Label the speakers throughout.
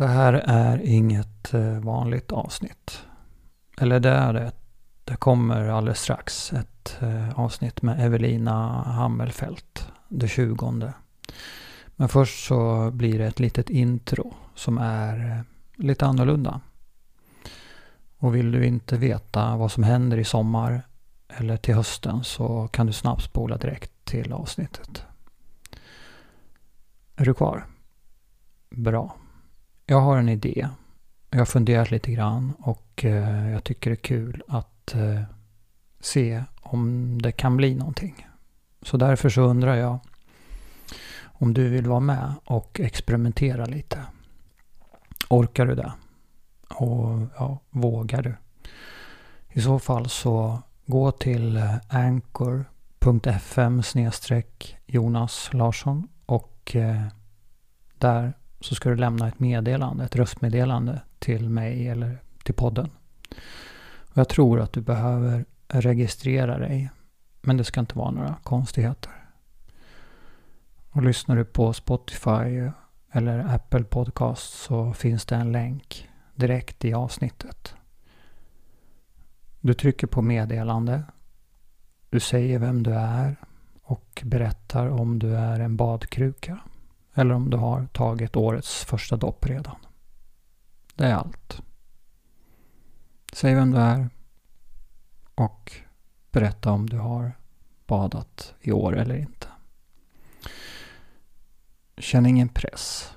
Speaker 1: Det här är inget eh, vanligt avsnitt. Eller det är det. Det kommer alldeles strax ett eh, avsnitt med Evelina Hammelfelt, det tjugonde. Men först så blir det ett litet intro som är eh, lite annorlunda. Och vill du inte veta vad som händer i sommar eller till hösten så kan du snabbt spola direkt till avsnittet. Är du kvar? Bra. Jag har en idé. Jag har funderat lite grann och eh, jag tycker det är kul att eh, se om det kan bli någonting. Så därför så undrar jag om du vill vara med och experimentera lite. Orkar du det? Och ja, vågar du? I så fall så gå till eh, anchor.fm Jonas Larsson och eh, där så ska du lämna ett meddelande, ett röstmeddelande till mig eller till podden. Och jag tror att du behöver registrera dig, men det ska inte vara några konstigheter. Och lyssnar du på Spotify eller Apple Podcast så finns det en länk direkt i avsnittet. Du trycker på meddelande. Du säger vem du är och berättar om du är en badkruka eller om du har tagit årets första dopp redan. Det är allt. Säg vem du är och berätta om du har badat i år eller inte. Känn ingen press.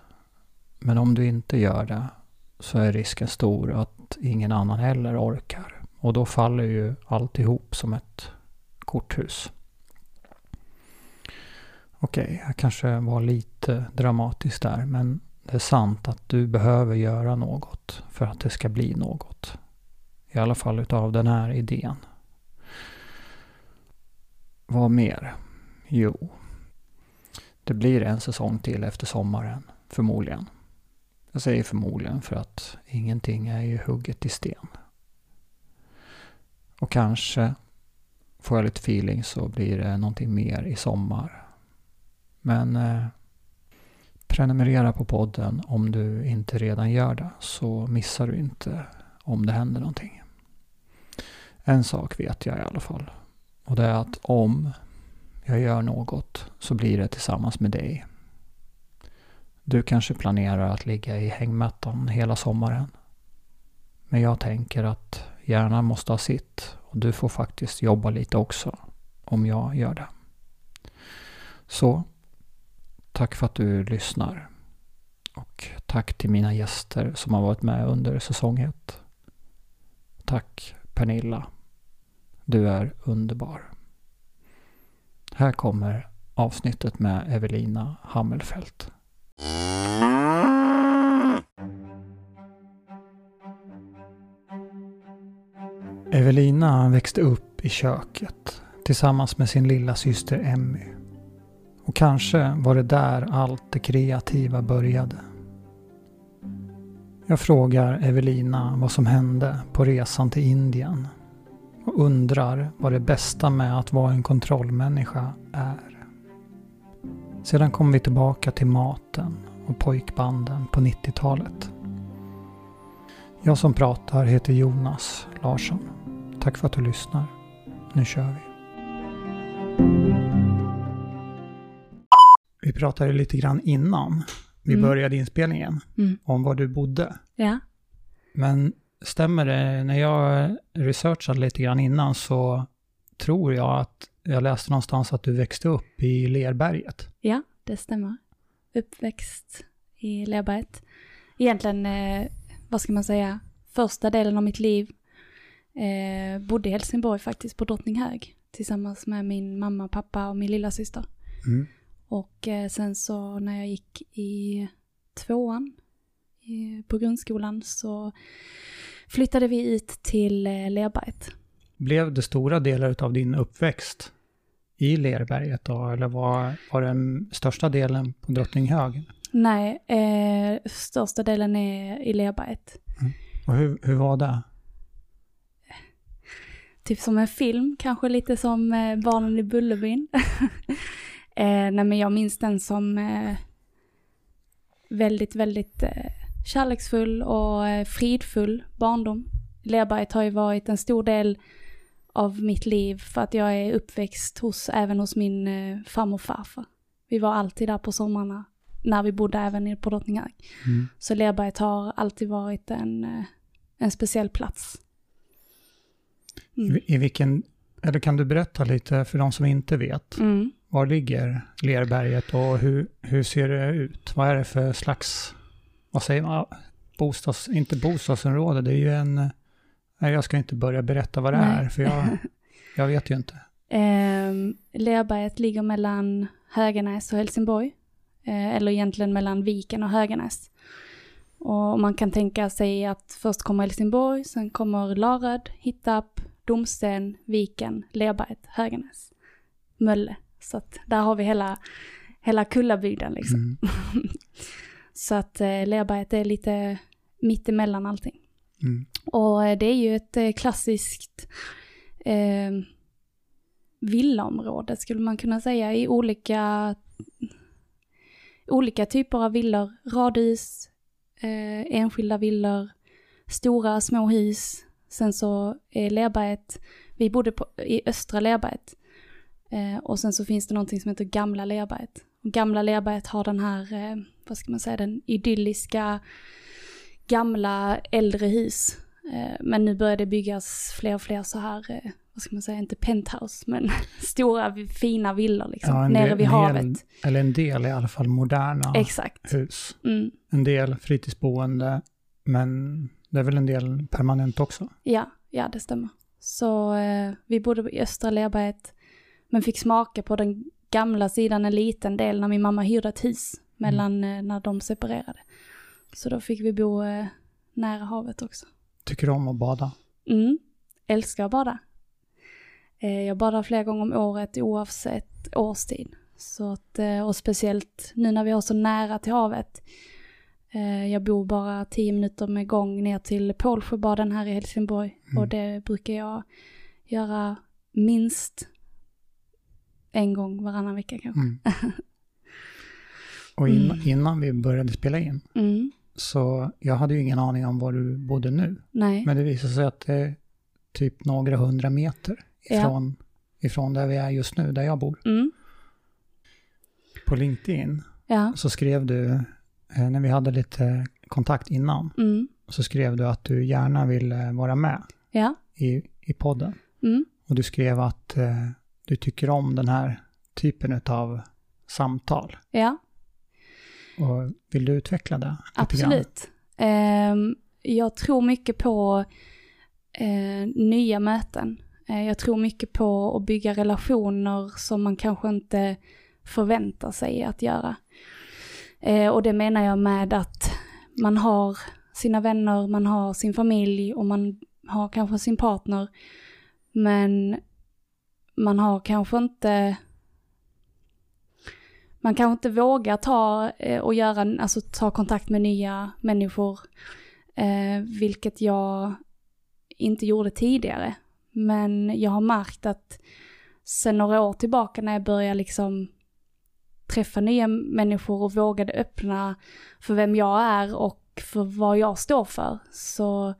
Speaker 1: Men om du inte gör det så är risken stor att ingen annan heller orkar. Och då faller ju alltihop som ett korthus. Okej, okay, jag kanske var lite dramatisk där, men det är sant att du behöver göra något för att det ska bli något. I alla fall utav den här idén. Vad mer? Jo, det blir en säsong till efter sommaren, förmodligen. Jag säger förmodligen för att ingenting är ju hugget i sten. Och kanske får jag lite feeling så blir det någonting mer i sommar men eh, prenumerera på podden om du inte redan gör det så missar du inte om det händer någonting. En sak vet jag i alla fall. Och det är att om jag gör något så blir det tillsammans med dig. Du kanske planerar att ligga i hängmattan hela sommaren. Men jag tänker att hjärnan måste ha sitt och du får faktiskt jobba lite också om jag gör det. Så Tack för att du lyssnar. Och tack till mina gäster som har varit med under säsong 1. Tack Pernilla. Du är underbar. Här kommer avsnittet med Evelina Hammelfelt. Evelina växte upp i köket tillsammans med sin lilla syster Emmy. Och kanske var det där allt det kreativa började. Jag frågar Evelina vad som hände på resan till Indien och undrar vad det bästa med att vara en kontrollmänniska är. Sedan kommer vi tillbaka till maten och pojkbanden på 90-talet. Jag som pratar heter Jonas Larsson. Tack för att du lyssnar. Nu kör vi. Vi pratade lite grann innan vi mm. började inspelningen mm. om var du bodde.
Speaker 2: Ja.
Speaker 1: Men stämmer det, när jag researchade lite grann innan så tror jag att jag läste någonstans att du växte upp i Lerberget.
Speaker 2: Ja, det stämmer. Uppväxt i Lerberget. Egentligen, eh, vad ska man säga, första delen av mitt liv eh, bodde i Helsingborg faktiskt, på Drottninghög. Tillsammans med min mamma, pappa och min lilla syster. Mm. Och eh, sen så när jag gick i tvåan på grundskolan så flyttade vi ut till eh, Lerberget.
Speaker 1: Blev det stora delar av din uppväxt i Lerberget då? Eller var, var den största delen på Drottninghög?
Speaker 2: Nej, eh, största delen är i Lerberget.
Speaker 1: Mm. Och hur, hur var det?
Speaker 2: Typ som en film, kanske lite som eh, Barnen i Bullerbyn. Eh, nej men jag minns den som eh, väldigt, väldigt eh, kärleksfull och eh, fridfull barndom. Lerberget har ju varit en stor del av mitt liv för att jag är uppväxt hos, även hos min eh, farmor och farfar. Vi var alltid där på sommarna när vi bodde även på Drottninghög.
Speaker 1: Mm.
Speaker 2: Så Lerberget har alltid varit en, eh, en speciell plats. Mm.
Speaker 1: I vilken, eller kan du berätta lite för de som inte vet,
Speaker 2: Mm.
Speaker 1: Var ligger Lerberget och hur, hur ser det ut? Vad är det för slags, vad säger man, bostads, inte bostadsområde, det är ju en, nej jag ska inte börja berätta vad det
Speaker 2: Nej.
Speaker 1: är, för jag, jag vet ju inte.
Speaker 2: Eh, Lerberget ligger mellan Höganäs och Helsingborg. Eh, eller egentligen mellan Viken och Höganäs. Och man kan tänka sig att först kommer Helsingborg, sen kommer Laröd, Hittarp, Domsten, Viken, Lerberget, Höganäs, Mölle. Så att där har vi hela, hela Kullabygden liksom.
Speaker 1: Mm.
Speaker 2: Så att eh, Lerberget är lite mittemellan allting.
Speaker 1: Mm.
Speaker 2: Och eh, det är ju ett eh, klassiskt eh, villaområde skulle man kunna säga i olika, olika typer av villor. Radhus, eh, enskilda villor, stora små hus. Sen så är Lerberget, vi bodde på, i östra Lerberget. Eh, och sen så finns det någonting som heter Gamla Lerberget. Och Gamla Lerberget har den här, eh, vad ska man säga, den idylliska gamla äldre hus. Eh, Men nu börjar det byggas fler och fler så här, eh, vad ska man säga, inte penthouse, men stora fina villor liksom,
Speaker 1: Ja,
Speaker 2: nere
Speaker 1: del-
Speaker 2: vid havet.
Speaker 1: Del, eller en del i alla fall moderna
Speaker 2: Exakt.
Speaker 1: hus.
Speaker 2: Mm.
Speaker 1: En del fritidsboende, men det är väl en del permanent också.
Speaker 2: Ja, ja det stämmer. Så eh, vi bodde i östra Lerberget, men fick smaka på den gamla sidan en liten del när min mamma hyrde ett hus mellan eh, när de separerade. Så då fick vi bo eh, nära havet också.
Speaker 1: Tycker du om att bada?
Speaker 2: Mm, älskar att bada. Eh, jag badar flera gånger om året oavsett årstid. Så att, och speciellt nu när vi har så nära till havet. Jag bor bara tio minuter med gång ner till Pålsjöbaden här i Helsingborg.
Speaker 1: Mm.
Speaker 2: Och det brukar jag göra minst en gång varannan vecka kanske.
Speaker 1: Mm. Och in,
Speaker 2: Mm.
Speaker 1: innan vi började spela in,
Speaker 2: Mm.
Speaker 1: så jag hade ju ingen aning om var du bodde nu.
Speaker 2: Nej.
Speaker 1: Men det visade sig att det är typ några hundra meter
Speaker 2: Ja.
Speaker 1: ifrån, ifrån där vi är just nu, där jag bor.
Speaker 2: Mm.
Speaker 1: På LinkedIn
Speaker 2: Ja.
Speaker 1: så skrev du, eh, när vi hade lite kontakt innan,
Speaker 2: Mm.
Speaker 1: så skrev du att du gärna ville vara med
Speaker 2: Ja.
Speaker 1: i, i podden.
Speaker 2: Mm.
Speaker 1: Och du skrev att eh, du tycker om den här typen av samtal.
Speaker 2: Ja.
Speaker 1: Och vill du utveckla det? lite grann?
Speaker 2: Absolut. Ehm, jag tror mycket på eh, nya möten. Eh, jag tror mycket på att bygga relationer som man kanske inte förväntar sig att göra. Eh, och det menar jag med att man har sina vänner, man har sin familj och man har kanske sin partner. Men man har kanske inte man kanske inte vågar ta eh, och göra, alltså ta kontakt med nya människor. Eh, vilket jag inte gjorde tidigare. Men jag har märkt att sen några år tillbaka när jag började liksom träffa nya människor och vågade öppna för vem jag är och för vad jag står för så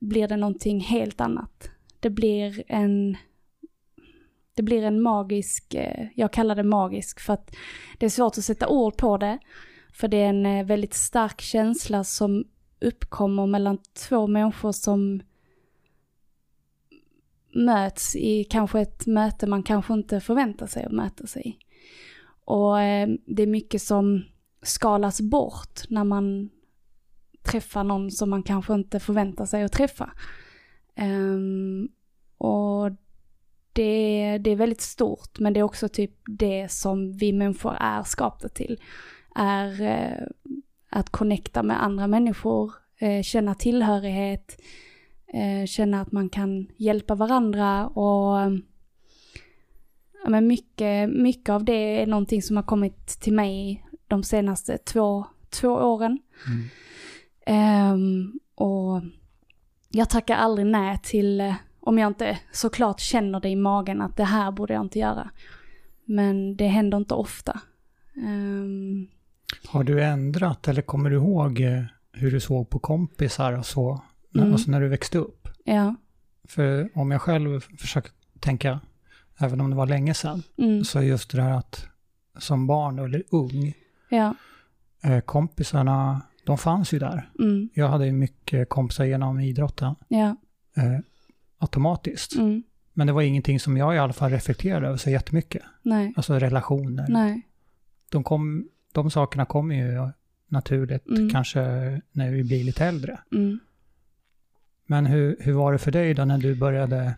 Speaker 2: blir det någonting helt annat. Det blir en det blir en magisk, eh, jag kallar det magisk för att det är svårt att sätta ord på det. För det är en eh, väldigt stark känsla som uppkommer mellan två människor som möts i kanske ett möte man kanske inte förväntar sig att möta sig i. Och eh, det är mycket som skalas bort när man träffar någon som man kanske inte förväntar sig att träffa. Um, och det, det är väldigt stort, men det är också typ det som vi människor är skapta till. Är eh, att connecta med andra människor, eh, känna tillhörighet, eh, känna att man kan hjälpa varandra och ja, men mycket, mycket av det är någonting som har kommit till mig de senaste två, två åren.
Speaker 1: Mm.
Speaker 2: Ehm, och jag tackar aldrig nej till, eh, om jag inte såklart känner det i magen att det här borde jag inte göra. Men det händer inte ofta. Ehm,
Speaker 1: Har du ändrat eller kommer du ihåg eh, hur du såg på kompisar och så?
Speaker 2: Mm.
Speaker 1: Alltså när du växte upp?
Speaker 2: Ja.
Speaker 1: För om jag själv försöker tänka, även om det var länge sedan,
Speaker 2: Mm.
Speaker 1: så just det här att som barn eller ung,
Speaker 2: Ja.
Speaker 1: eh, kompisarna, de fanns ju där.
Speaker 2: Mm.
Speaker 1: Jag hade ju mycket kompisar genom idrotten,
Speaker 2: Ja.
Speaker 1: Automatiskt.
Speaker 2: Mm.
Speaker 1: Men det var ingenting som jag i alla fall reflekterade över så jättemycket.
Speaker 2: Nej.
Speaker 1: Alltså relationer.
Speaker 2: Nej.
Speaker 1: De, kom, de sakerna kommer ju naturligt,
Speaker 2: Mm.
Speaker 1: kanske när vi blir lite äldre.
Speaker 2: Mm.
Speaker 1: Men hur, hur var det för dig då när du började,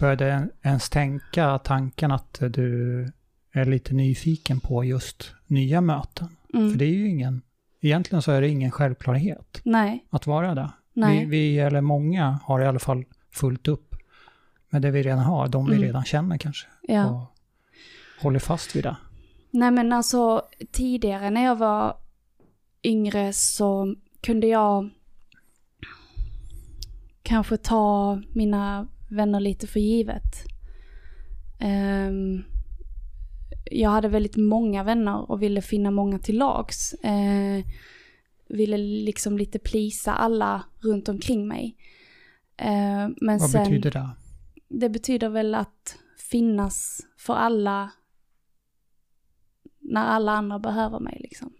Speaker 1: började ens tänka tanken att du är lite nyfiken på just nya möten?
Speaker 2: Mm.
Speaker 1: För det är ju ingen, egentligen så är det ingen självklarhet
Speaker 2: Nej.
Speaker 1: att vara det.
Speaker 2: Nej.
Speaker 1: Vi, vi, eller många, har i alla fall fullt upp med det vi redan har, de vi
Speaker 2: Mm.
Speaker 1: redan känner kanske.
Speaker 2: Ja.
Speaker 1: Och håller fast vid det.
Speaker 2: Nej men alltså tidigare när jag var yngre så kunde jag kanske ta mina vänner lite för givet. Ehm, jag hade väldigt många vänner och ville finna många till lags. Eh, ville liksom lite plisa alla runt omkring mig. Eh, men
Speaker 1: Vad
Speaker 2: sen,
Speaker 1: betyder det?
Speaker 2: det betyder väl att finnas för alla när alla andra behöver mig liksom.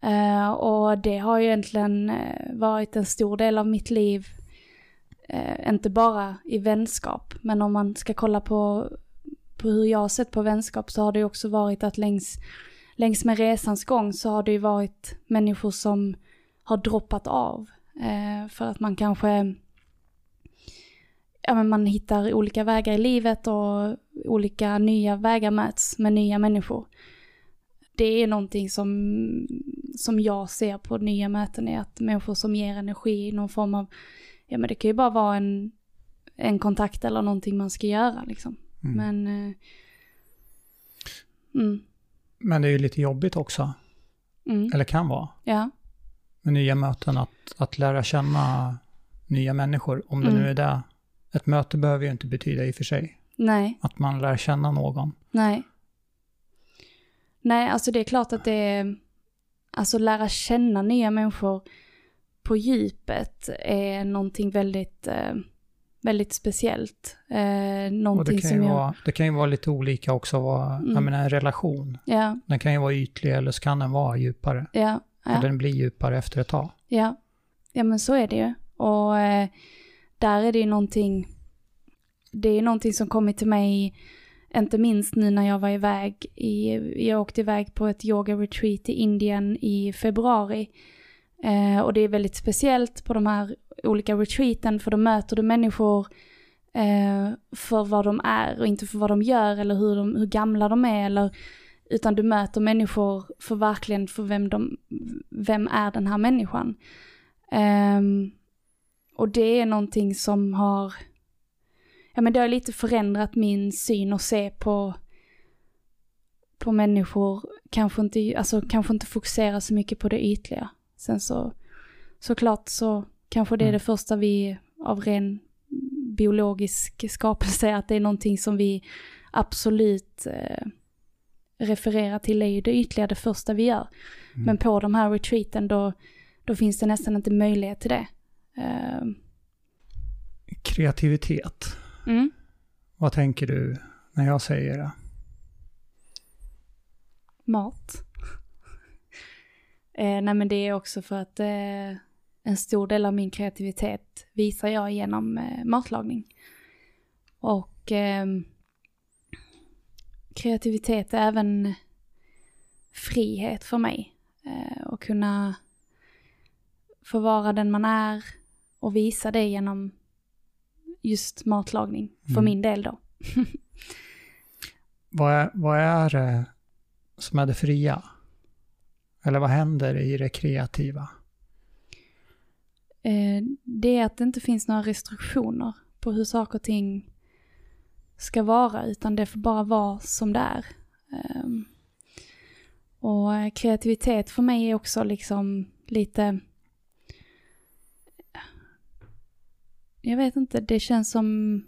Speaker 2: Eh, och det har ju egentligen eh, varit en stor del av mitt liv. Eh, inte bara i vänskap, men om man ska kolla på, på hur jag har sett på vänskap så har det ju också varit att längs, längs med resans gång så har det ju varit människor som har droppat av. Eh, för att man kanske ja, men man hittar olika vägar i livet och olika nya vägar möts med nya människor. Det är någonting som, som jag ser på nya möten är att människor som ger energi i någon form av, ja men det kan ju bara vara en, en kontakt eller någonting man ska göra liksom.
Speaker 1: Mm.
Speaker 2: Men, eh, mm,
Speaker 1: Men det är ju lite jobbigt också,
Speaker 2: mm,
Speaker 1: eller kan vara,
Speaker 2: ja,
Speaker 1: med nya möten, att, att lära känna nya människor, om det
Speaker 2: Mm.
Speaker 1: nu är det. Ett möte behöver ju inte betyda i och för sig
Speaker 2: nej.
Speaker 1: att man lär känna någon.
Speaker 2: Nej. Nej, alltså det är klart att det är, alltså lära känna nya människor på djupet är någonting väldigt, eh, väldigt speciellt. Eh,
Speaker 1: Och
Speaker 2: någonting
Speaker 1: det kan,
Speaker 2: som
Speaker 1: ju
Speaker 2: jag,
Speaker 1: vara, det kan ju vara lite olika också, vad, jag
Speaker 2: Mm.
Speaker 1: menar en relation.
Speaker 2: ja,
Speaker 1: Den kan ju vara ytlig eller så kan den vara djupare.
Speaker 2: ja,
Speaker 1: Eller
Speaker 2: ja,
Speaker 1: den blir djupare efter ett tag.
Speaker 2: ja, ja men så är det ju. Och eh, där är det ju någonting, det är någonting som kommit till mig, inte minst nu när jag var iväg, i, jag åkte iväg på ett yoga-retreat i Indien i februari. Eh, och det är väldigt speciellt på de här olika retreaten för då möter du människor eh, för vad de är och inte för vad de gör eller hur, de, hur gamla de är eller utan du möter människor för verkligen för vem de, vem är den här människan. Ehm, och det är någonting som har, ja men det har lite förändrat min syn och se på, på människor, kanske inte, alltså kanske inte fokusera så mycket på det ytliga. Sen så, såklart så kanske det är
Speaker 1: Mm.
Speaker 2: det första vi av ren biologisk skapelse, att det är någonting som vi absolut eh, refererar till är ju det ytliga det första vi gör.
Speaker 1: Mm.
Speaker 2: Men på de här retreaten då, då finns det nästan inte möjlighet till det. Eh,
Speaker 1: Kreativitet.
Speaker 2: mm.
Speaker 1: Vad tänker du när jag säger det?
Speaker 2: Mat. eh, nej men det är också för att eh, en stor del av min kreativitet visar jag genom eh, matlagning. Och ehm, kreativitet är även frihet för mig. Eh, att kunna få vara den man är och visa det genom just matlagning. För
Speaker 1: Mm.
Speaker 2: min del då.
Speaker 1: Vad är, vad är det som är det fria? Eller vad händer i det kreativa?
Speaker 2: Eh, det är att det inte finns några restriktioner på hur saker och ting ska vara, utan det får bara vara som det är. Ehm, och eh, kreativitet för mig är också liksom lite... Jag vet inte, det känns som...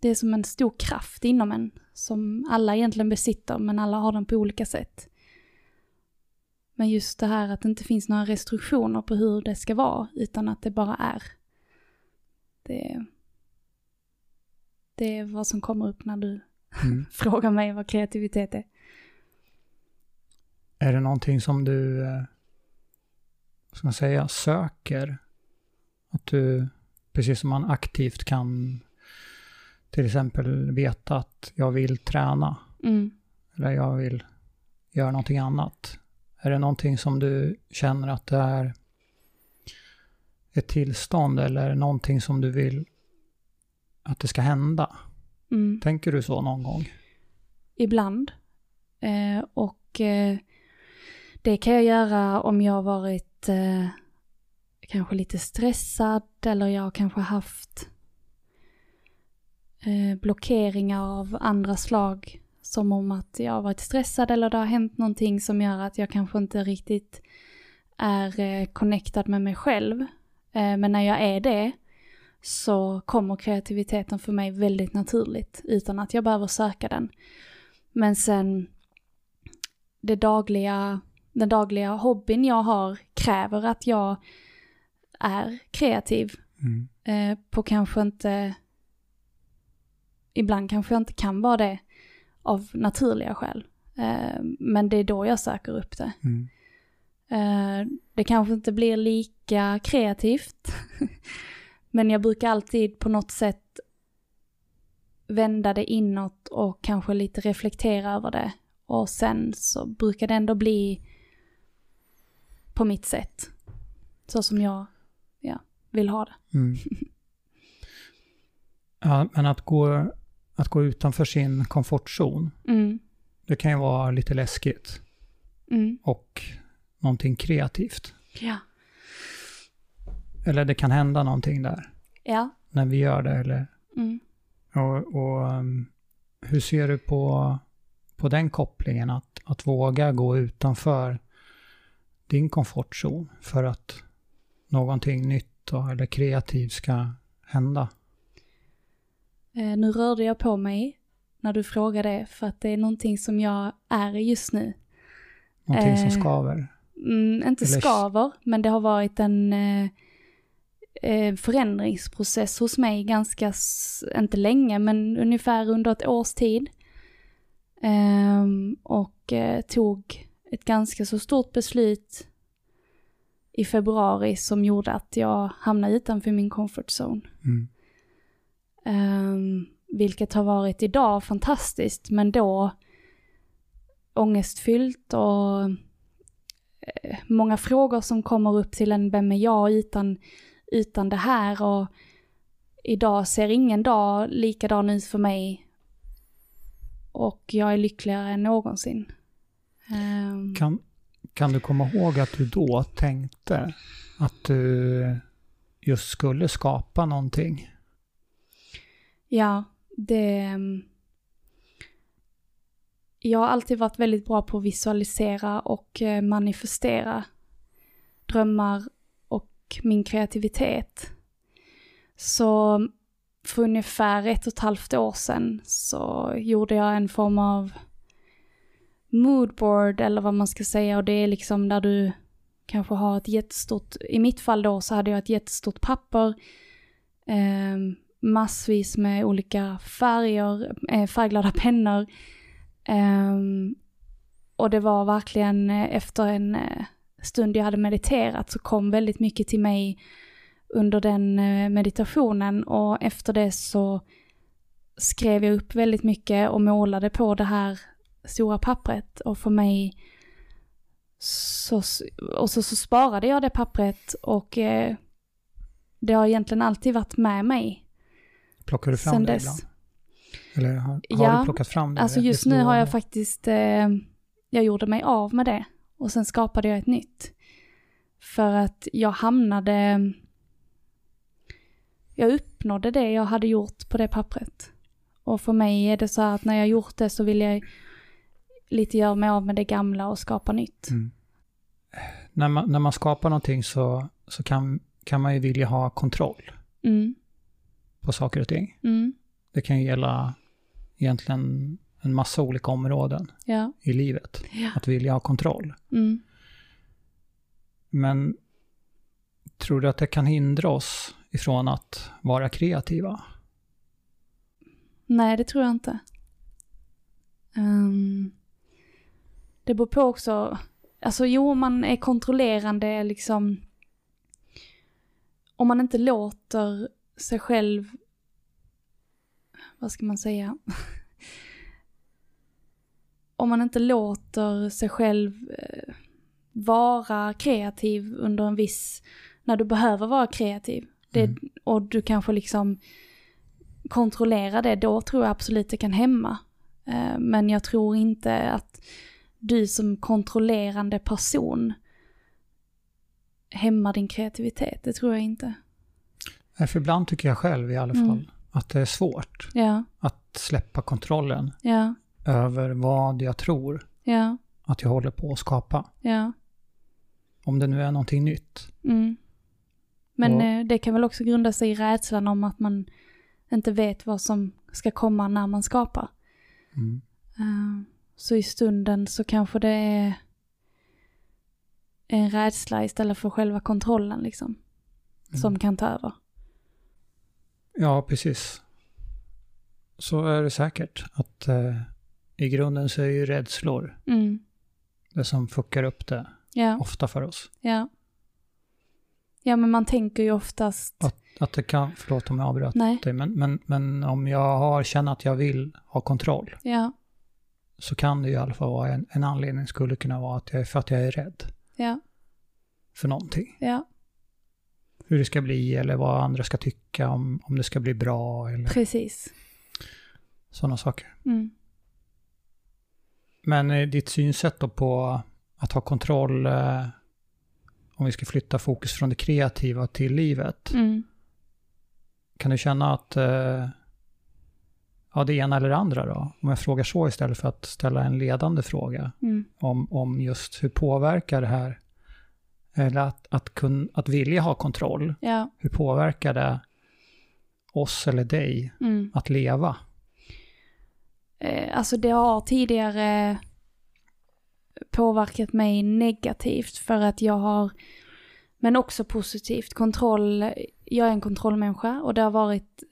Speaker 2: Det är som en stor kraft inom en, som alla egentligen besitter, men alla har den på olika sätt. Men just det här att det inte finns några restriktioner på hur det ska vara, utan att det bara är. Det, det är vad som kommer upp när du
Speaker 1: Mm.
Speaker 2: frågar mig vad kreativitet är.
Speaker 1: Är det någonting som du, eh, ska man säga, söker? Att du, precis som man aktivt kan till exempel veta att jag vill träna
Speaker 2: Mm.
Speaker 1: eller jag vill göra någonting annat. Är det någonting som du känner att det är ett tillstånd eller någonting som du vill att det ska hända?
Speaker 2: Mm.
Speaker 1: Tänker du så någon gång?
Speaker 2: Ibland. Eh, och eh, det kan jag göra om jag har varit eh, kanske lite stressad eller jag har kanske haft eh, blockeringar av andra slag. Som om att jag har varit stressad eller det har hänt någonting som gör att jag kanske inte riktigt är eh, connectad med mig själv. Eh, men när jag är det så kommer kreativiteten för mig väldigt naturligt utan att jag behöver söka den. Men sen det dagliga, den dagliga hobbyn jag har kräver att jag är kreativ
Speaker 1: Mm.
Speaker 2: eh, på kanske inte, ibland kanske jag inte kan vara det av naturliga skäl. Eh, men det är då jag söker upp det.
Speaker 1: Mm.
Speaker 2: Eh, det kanske inte blir lika kreativt. Men jag brukar alltid på något sätt vända det inåt och kanske lite reflektera över det. Och sen så brukar det ändå bli på mitt sätt. Så som jag ja, vill ha det.
Speaker 1: Mm. Ja, men att gå, att gå utanför sin komfortzon,
Speaker 2: Mm,
Speaker 1: det kan ju vara lite läskigt.
Speaker 2: mm,
Speaker 1: Och någonting kreativt.
Speaker 2: ja.
Speaker 1: Eller det kan hända någonting där
Speaker 2: Ja.
Speaker 1: när vi gör det. Eller,
Speaker 2: Mm.
Speaker 1: och, och um, hur ser du på, på den kopplingen? Att, att våga gå utanför din komfortzon för att någonting nytt då, eller kreativt ska hända.
Speaker 2: Eh, nu rörde jag på mig när du frågade för att det är någonting som jag är just nu.
Speaker 1: Någonting som
Speaker 2: Eh,
Speaker 1: skaver.
Speaker 2: Mm, inte
Speaker 1: Eller-
Speaker 2: skaver, men det har varit en eh, eh, förändringsprocess hos mig ganska, inte länge, men ungefär under ett års tid. Ehm, och tog ett ganska så stort beslut i februari som gjorde att jag hamnade utanför min comfort zone.
Speaker 1: Mm.
Speaker 2: Ehm, vilket har varit idag fantastiskt, men då ångestfyllt och eh, många frågor som kommer upp till en, vem är jag utan, utan det här? Och idag ser ingen dag likadan ut för mig. Och jag är lyckligare än någonsin. Ehm,
Speaker 1: Kan, kan du komma ihåg att du då tänkte att du just skulle skapa någonting?
Speaker 2: Ja, det... Jag har alltid varit väldigt bra på att visualisera och eh, manifestera drömmar och min kreativitet. Så för ungefär ett och ett halvt år sedan så gjorde jag en form av moodboard eller vad man ska säga och det är liksom där du kanske har ett jättestort, i mitt fall då så hade jag ett jättestort papper eh, massvis med olika färger, eh, färgglada pennor. Eh, och det var verkligen eh, efter en eh, stund jag hade mediterat så kom väldigt mycket till mig under den eh, meditationen och efter det så skrev jag upp väldigt mycket och målade på det här stora pappret och för mig så, och så, så sparade jag det pappret och eh, det har egentligen alltid varit med mig
Speaker 1: Plockar du fram
Speaker 2: sen
Speaker 1: det
Speaker 2: dess.
Speaker 1: ibland? Eller har, har
Speaker 2: Ja,
Speaker 1: du plockat fram det?
Speaker 2: Alltså just nu har jag faktiskt, eh, jag gjorde mig av med det och sen skapade jag ett nytt. För att jag hamnade, jag uppnådde det jag hade gjort på det pappret. Och för mig är det så här att när jag gjort det så vill jag lite göra mig av med det gamla och skapa nytt.
Speaker 1: Mm. När, man, när man skapar någonting så, så kan, kan man ju vilja ha kontroll
Speaker 2: Mm,
Speaker 1: på saker och ting.
Speaker 2: mm,
Speaker 1: Det kan ju gälla egentligen en massa olika områden
Speaker 2: ja,
Speaker 1: i livet.
Speaker 2: ja,
Speaker 1: Att vilja ha kontroll.
Speaker 2: mm,
Speaker 1: Men tror du att det kan hindra oss ifrån att vara kreativa?
Speaker 2: Nej, det tror jag inte. Um, det beror på också, alltså jo, man är kontrollerande liksom. Om man inte låter sig själv, vad ska man säga? om man inte låter sig själv eh, vara kreativ under en viss, när du behöver vara kreativ. Det,
Speaker 1: Mm.
Speaker 2: Och du kanske liksom kontrollerar det, då tror jag absolut det kan hämma. Eh, Men jag tror inte att du som kontrollerande person hämmar din kreativitet, det tror jag inte.
Speaker 1: Nej, För ibland tycker jag själv i alla
Speaker 2: Mm.
Speaker 1: fall att det är svårt
Speaker 2: Ja,
Speaker 1: att släppa kontrollen
Speaker 2: ja,
Speaker 1: över vad jag tror
Speaker 2: ja,
Speaker 1: att jag håller på att skapa. Om det nu är någonting nytt.
Speaker 2: Mm. Men
Speaker 1: Och-
Speaker 2: eh, det kan väl också grunda sig i rädslan om att man inte vet vad som ska komma när man skapar.
Speaker 1: Mm.
Speaker 2: Eh, Så i stunden så kanske det är en rädsla istället för själva kontrollen liksom.
Speaker 1: Mm.
Speaker 2: Som kan ta över.
Speaker 1: Ja, precis. Så är det säkert. Att eh, i grunden så är ju rädslor
Speaker 2: Mm.
Speaker 1: det som fuckar upp det
Speaker 2: Ja,
Speaker 1: ofta för oss.
Speaker 2: ja. Ja, men man tänker ju oftast...
Speaker 1: Att, att det kan, förlåt om jag avbröt
Speaker 2: Nej,
Speaker 1: dig, men, men, men om jag har, känner att jag vill ha kontroll
Speaker 2: ja,
Speaker 1: så kan det i alla fall vara en, en anledning skulle kunna vara att jag, för att jag är rädd
Speaker 2: ja,
Speaker 1: för någonting.
Speaker 2: ja,
Speaker 1: Hur det ska bli eller vad andra ska tycka om, om det ska bli bra eller
Speaker 2: precis.
Speaker 1: sådana saker.
Speaker 2: Mm.
Speaker 1: Men eh, ditt synsätt då på att ha kontroll, eh, om vi ska flytta fokus från det kreativa till livet,
Speaker 2: Mm.
Speaker 1: kan du känna att eh, ja, det ena eller det andra då? Om jag frågar så istället för att ställa en ledande fråga
Speaker 2: Mm.
Speaker 1: om, om just hur påverkar det här, eller att, att, kun, att vilja ha kontroll,
Speaker 2: Ja,
Speaker 1: hur påverkar det oss eller dig
Speaker 2: mm.
Speaker 1: att leva?
Speaker 2: Eh, alltså det har tidigare påverkat mig negativt för att jag har, men också positivt, kontroll, jag är en kontrollmänniska och det har varit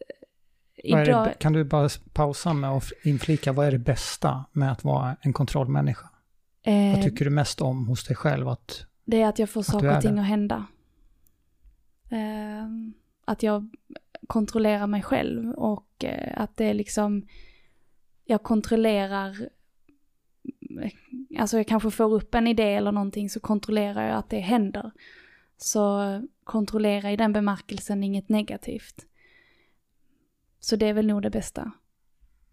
Speaker 2: idag,
Speaker 1: det, kan du bara pausa med och inflika, vad är det bästa med att vara en kontrollmänniska?
Speaker 2: eh,
Speaker 1: Vad tycker du mest om hos dig själv? Att,
Speaker 2: det är att jag får
Speaker 1: du
Speaker 2: saker och ting
Speaker 1: det?
Speaker 2: att hända. Eh, att jag kontrollerar mig själv och eh, att det är liksom, jag kontrollerar, alltså jag kanske får upp en idé eller någonting så kontrollerar jag att det händer. Så kontrollera i den bemärkelsen inget negativt. Så det är väl nog det bästa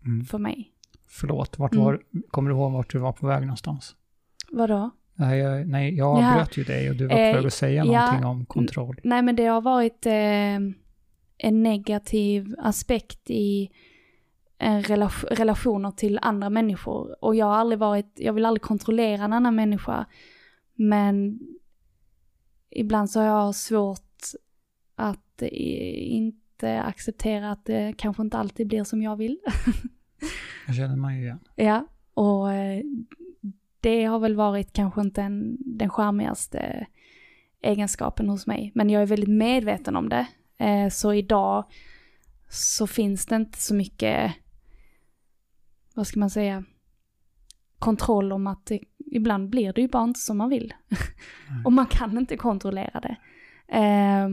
Speaker 1: mm,
Speaker 2: för mig.
Speaker 1: förlåt, vart
Speaker 2: Mm.
Speaker 1: var, kommer du ihåg vart du var på väg någonstans?
Speaker 2: Vadå?
Speaker 1: Nej, jag, nej, jag
Speaker 2: Ja.
Speaker 1: avbröt ju dig och du var
Speaker 2: Eh,
Speaker 1: på väg att säga
Speaker 2: ja.
Speaker 1: någonting om kontroll.
Speaker 2: Nej men det har varit eh, en negativ aspekt i en relation, relationer till andra människor. Och jag har aldrig varit, jag vill aldrig kontrollera en annan människa. Men ibland så har jag svårt att eh, inte acceptera att det kanske inte alltid blir som jag vill.
Speaker 1: Jag känner mig ju igen.
Speaker 2: Ja, och eh, det har väl varit kanske inte en, den charmigaste egenskapen hos mig. Men jag är väldigt medveten om det. Eh, Så idag så finns det inte så mycket, vad ska man säga, kontroll om att det, ibland blir det ju bara inte som man vill. och man kan inte kontrollera det. Eh,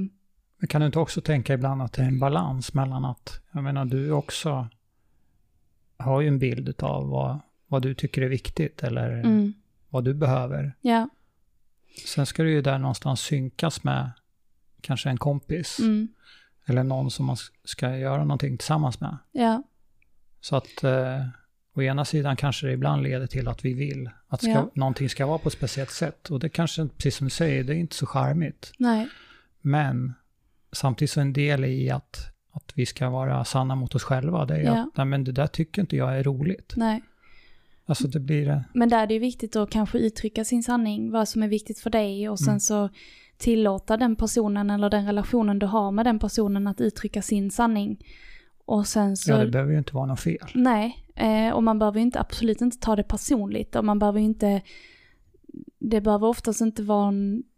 Speaker 1: Men kan du inte också tänka ibland att det är en balans mellan att, jag menar du också har ju en bild av vad, vad du tycker är viktigt eller
Speaker 2: mm,
Speaker 1: vad du behöver.
Speaker 2: ja,
Speaker 1: Sen ska det ju där någonstans synkas med kanske en kompis
Speaker 2: mm,
Speaker 1: eller någon som man ska göra någonting tillsammans med.
Speaker 2: ja,
Speaker 1: Så att eh, å ena sidan kanske det ibland leder till att vi vill att ska,
Speaker 2: Ja.
Speaker 1: någonting ska vara på ett speciellt sätt. Och det kanske, precis som du säger, det är inte så charmigt.
Speaker 2: nej,
Speaker 1: Men samtidigt så en del i att, att vi ska vara sanna mot oss själva, det är
Speaker 2: Ja.
Speaker 1: att nej, men det där tycker inte jag är roligt.
Speaker 2: nej.
Speaker 1: Alltså det blir... eh,
Speaker 2: Men där är det ju viktigt att kanske uttrycka sin sanning, vad som är viktigt för dig och sen
Speaker 1: Mm.
Speaker 2: så tillåta den personen eller den relationen du har med den personen att uttrycka sin sanning. Och sen så,
Speaker 1: Ja, det behöver ju inte vara något fel.
Speaker 2: nej, eh, och man behöver ju inte, absolut inte ta det personligt och man behöver ju inte, det behöver oftast inte vara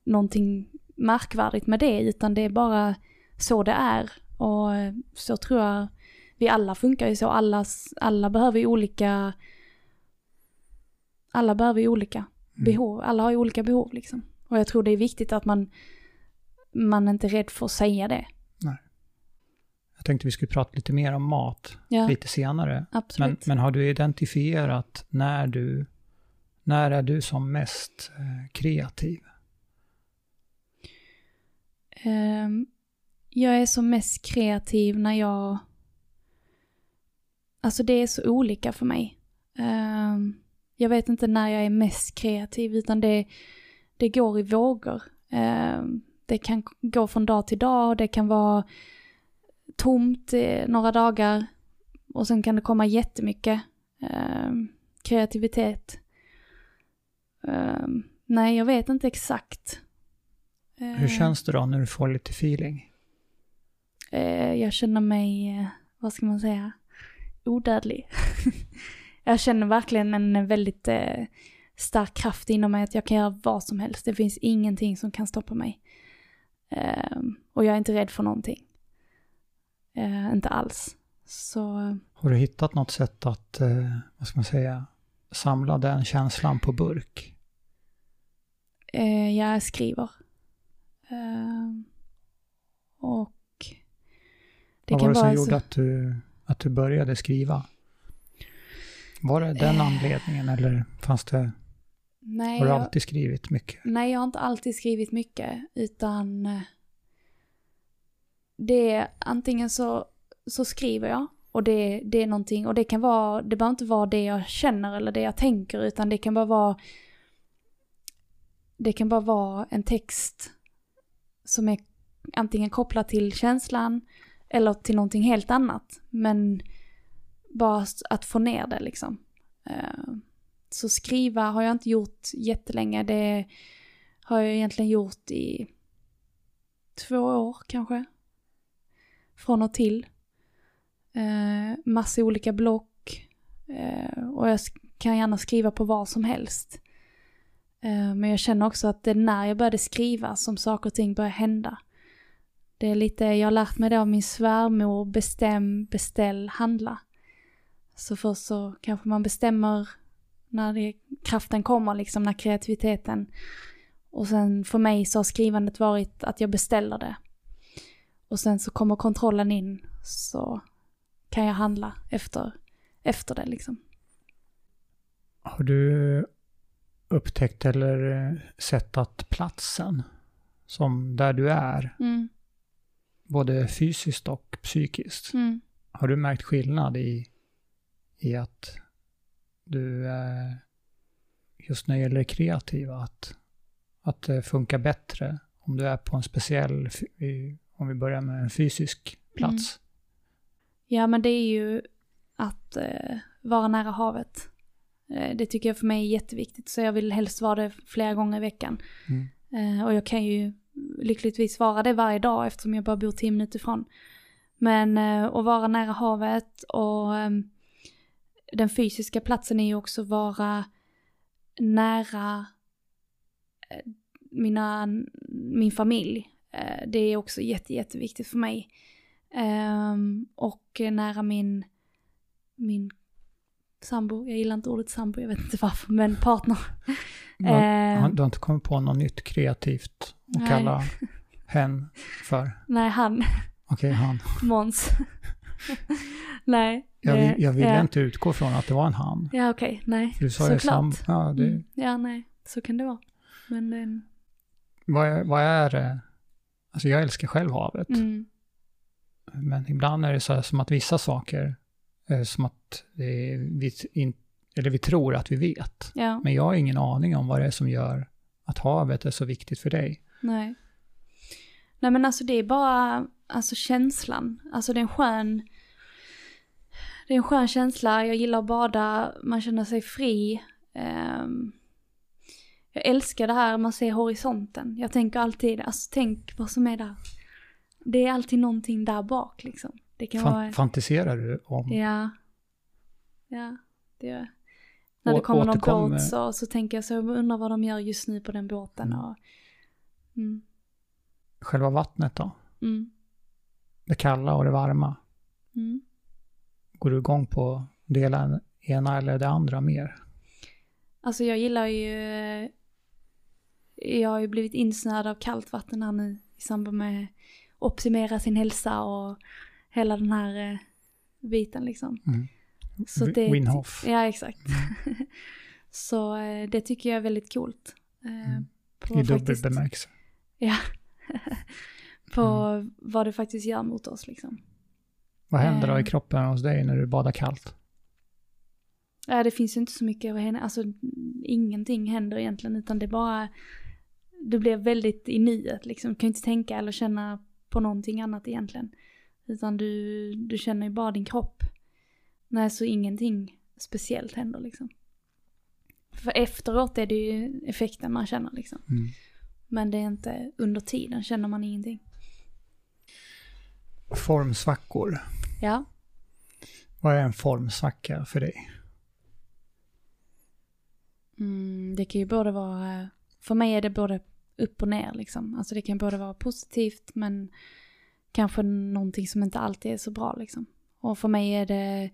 Speaker 2: någonting märkvärdigt med det, utan det är bara så det är. Och så tror jag vi alla funkar ju så. Alla, alla behöver ju olika... Alla behöver ju olika
Speaker 1: Mm.
Speaker 2: behov. Alla har ju olika behov liksom. Och jag tror det är viktigt att man, man inte är rädd för att säga det.
Speaker 1: Jag tänkte vi skulle prata lite mer om mat
Speaker 2: Ja,
Speaker 1: lite senare. Men,
Speaker 2: absolut.
Speaker 1: men har du identifierat när du, när är du som mest eh, kreativ?
Speaker 2: Ehm, jag är som mest kreativ när jag... Alltså det är så olika för mig. Ehm, jag vet inte när jag är mest kreativ utan det, det går i vågor. Ehm, det kan gå från dag till dag och det kan vara tomt eh, några dagar och sen kan det komma jättemycket kreativitet. Nej, jag vet inte exakt.
Speaker 1: Hur
Speaker 2: Ehm,
Speaker 1: känns det då när du får lite feeling?
Speaker 2: Eh, jag känner mig, eh, vad ska man säga, odödlig. jag känner verkligen en väldigt eh, stark kraft inom mig att jag kan göra vad som helst. Det finns ingenting som kan stoppa mig. Eh, och jag är inte rädd för någonting. Eh, inte alls. Så
Speaker 1: Har du hittat något sätt att, eh, vad ska man säga, samla den känslan på burk?
Speaker 2: eh, jag skriver. Eh, och det
Speaker 1: Vad var
Speaker 2: kan
Speaker 1: det som gjorde
Speaker 2: så...
Speaker 1: att du, att du började skriva? Var det den
Speaker 2: Eh.
Speaker 1: anledningen eller fanns det,
Speaker 2: Nej,
Speaker 1: har du
Speaker 2: jag-
Speaker 1: alltid skrivit mycket?
Speaker 2: Nej, jag har inte alltid skrivit mycket, utan eh, det är antingen så, så skriver jag och det, det är någonting, och det kan vara, det behöver inte vara det jag känner eller det jag tänker, utan det kan bara vara, det kan bara vara en text som är antingen kopplat till känslan eller till någonting helt annat, men bara att få ner det liksom. Eh, så skriva har jag inte gjort jättelänge. Det har jag egentligen gjort i två år kanske. Från och till. Eh, massa olika block. Eh, och jag kan gärna skriva på vad som helst. Eh, men jag känner också att det är när jag började skriva som saker och ting börjar hända. Det är lite, jag har lärt mig det av min svärmor, bestäm, beställ, handla. Så först så kanske man bestämmer när det, kraften kommer, liksom när kreativiteten. Och sen för mig så har skrivandet varit att jag beställer det. Och sen så kommer kontrollen in så kan jag handla efter, efter det liksom.
Speaker 1: Har du upptäckt eller eh, sett att platsen som där du är,
Speaker 2: Mm,
Speaker 1: både fysiskt och psykiskt,
Speaker 2: mm.
Speaker 1: har du märkt skillnad i, i att du, just när det gäller det kreativa, att, att det funkar bättre om du är på en speciell, om vi börjar med en fysisk plats?
Speaker 2: Ja men det är ju att eh, vara nära havet. Eh, det tycker jag för mig är jätteviktigt så jag vill helst vara det flera gånger i veckan.
Speaker 1: Mm.
Speaker 2: Eh, och jag kan ju lyckligtvis vara det varje dag eftersom jag bara bor tio minuter ifrån. Men eh, att vara nära havet och ehm, den fysiska platsen är ju också vara nära mina, min familj. Det är också jätte, jätteviktigt för mig. Ehm, och nära min, min sambo, jag gillar inte ordet sambo, jag vet inte varför, men partner.
Speaker 1: Du, har,
Speaker 2: Ehm,
Speaker 1: du har inte kommit på något nytt kreativt att
Speaker 2: Nej.
Speaker 1: kalla hen för?
Speaker 2: nej, han,
Speaker 1: Okej, han.
Speaker 2: Måns. nej.
Speaker 1: Jag, vill, jag ville
Speaker 2: ja.
Speaker 1: inte utgå från att det var en han.
Speaker 2: Ja, okej, nej.
Speaker 1: För du sa
Speaker 2: Såklart.
Speaker 1: sam... Ja, det,
Speaker 2: Mm. Ja, nej, så kan det vara. Men det...
Speaker 1: vad, är, vad är det? Alltså jag älskar själv havet.
Speaker 2: Mm,
Speaker 1: Men ibland är det så här som att vissa saker, som att vi, in, eller vi tror att vi vet.
Speaker 2: ja,
Speaker 1: Men jag har ingen aning om vad det är som gör att havet är så viktigt för dig.
Speaker 2: nej. Nej men alltså det är bara, alltså känslan. Alltså det är en skön, det är en skön känsla. Jag gillar att bada, man känner sig fri. Ehm, jag älskar det här, man ser horisonten. Jag tänker alltid, alltså tänk vad som är där. Det är alltid någonting där bak liksom. Det kan vara...
Speaker 1: Fan, fantiserar du om...
Speaker 2: Ja. Ja, det gör jag. När det kommer någon
Speaker 1: återkommer-
Speaker 2: båt så, så tänker jag så, jag undrar vad de gör just nu på den båten.
Speaker 1: Mm.
Speaker 2: Och, Mm.
Speaker 1: Själva vattnet då?
Speaker 2: Mm.
Speaker 1: Det kalla och det varma.
Speaker 2: Mm.
Speaker 1: Går du igång på det ena eller det andra mer?
Speaker 2: Alltså jag gillar ju... Jag har ju blivit insnöad av kallt vatten här nu i samband med optimera sin hälsa och hela den här eh, biten liksom.
Speaker 1: Mm.
Speaker 2: Så det-
Speaker 1: Winhoff.
Speaker 2: Ja, exakt. Så eh, det tycker jag är väldigt coolt. Eh,
Speaker 1: Mm.
Speaker 2: på
Speaker 1: I dubbel bemärkelse.
Speaker 2: Ja. på
Speaker 1: Mm.
Speaker 2: vad det faktiskt gör mot oss liksom.
Speaker 1: Vad händer då i
Speaker 2: Eh.
Speaker 1: kroppen hos dig när du badar kallt?
Speaker 2: Ja, det finns ju inte så mycket, alltså ingenting händer egentligen utan det bara, du blir väldigt i nuet liksom. Du kan inte tänka eller känna på någonting annat egentligen. Utan du, du känner ju bara din kropp. Nej, så ingenting speciellt händer liksom. För efteråt är det ju effekten man känner liksom.
Speaker 1: Mm.
Speaker 2: Men det är inte, under tiden känner man ingenting.
Speaker 1: Formsvackor.
Speaker 2: Ja.
Speaker 1: Vad är en formsvacka för dig?
Speaker 2: Mm, det kan ju både vara, för mig är det både upp och ner liksom. Alltså det kan både vara positivt men kanske någonting som inte alltid är så bra liksom. Och för mig är det,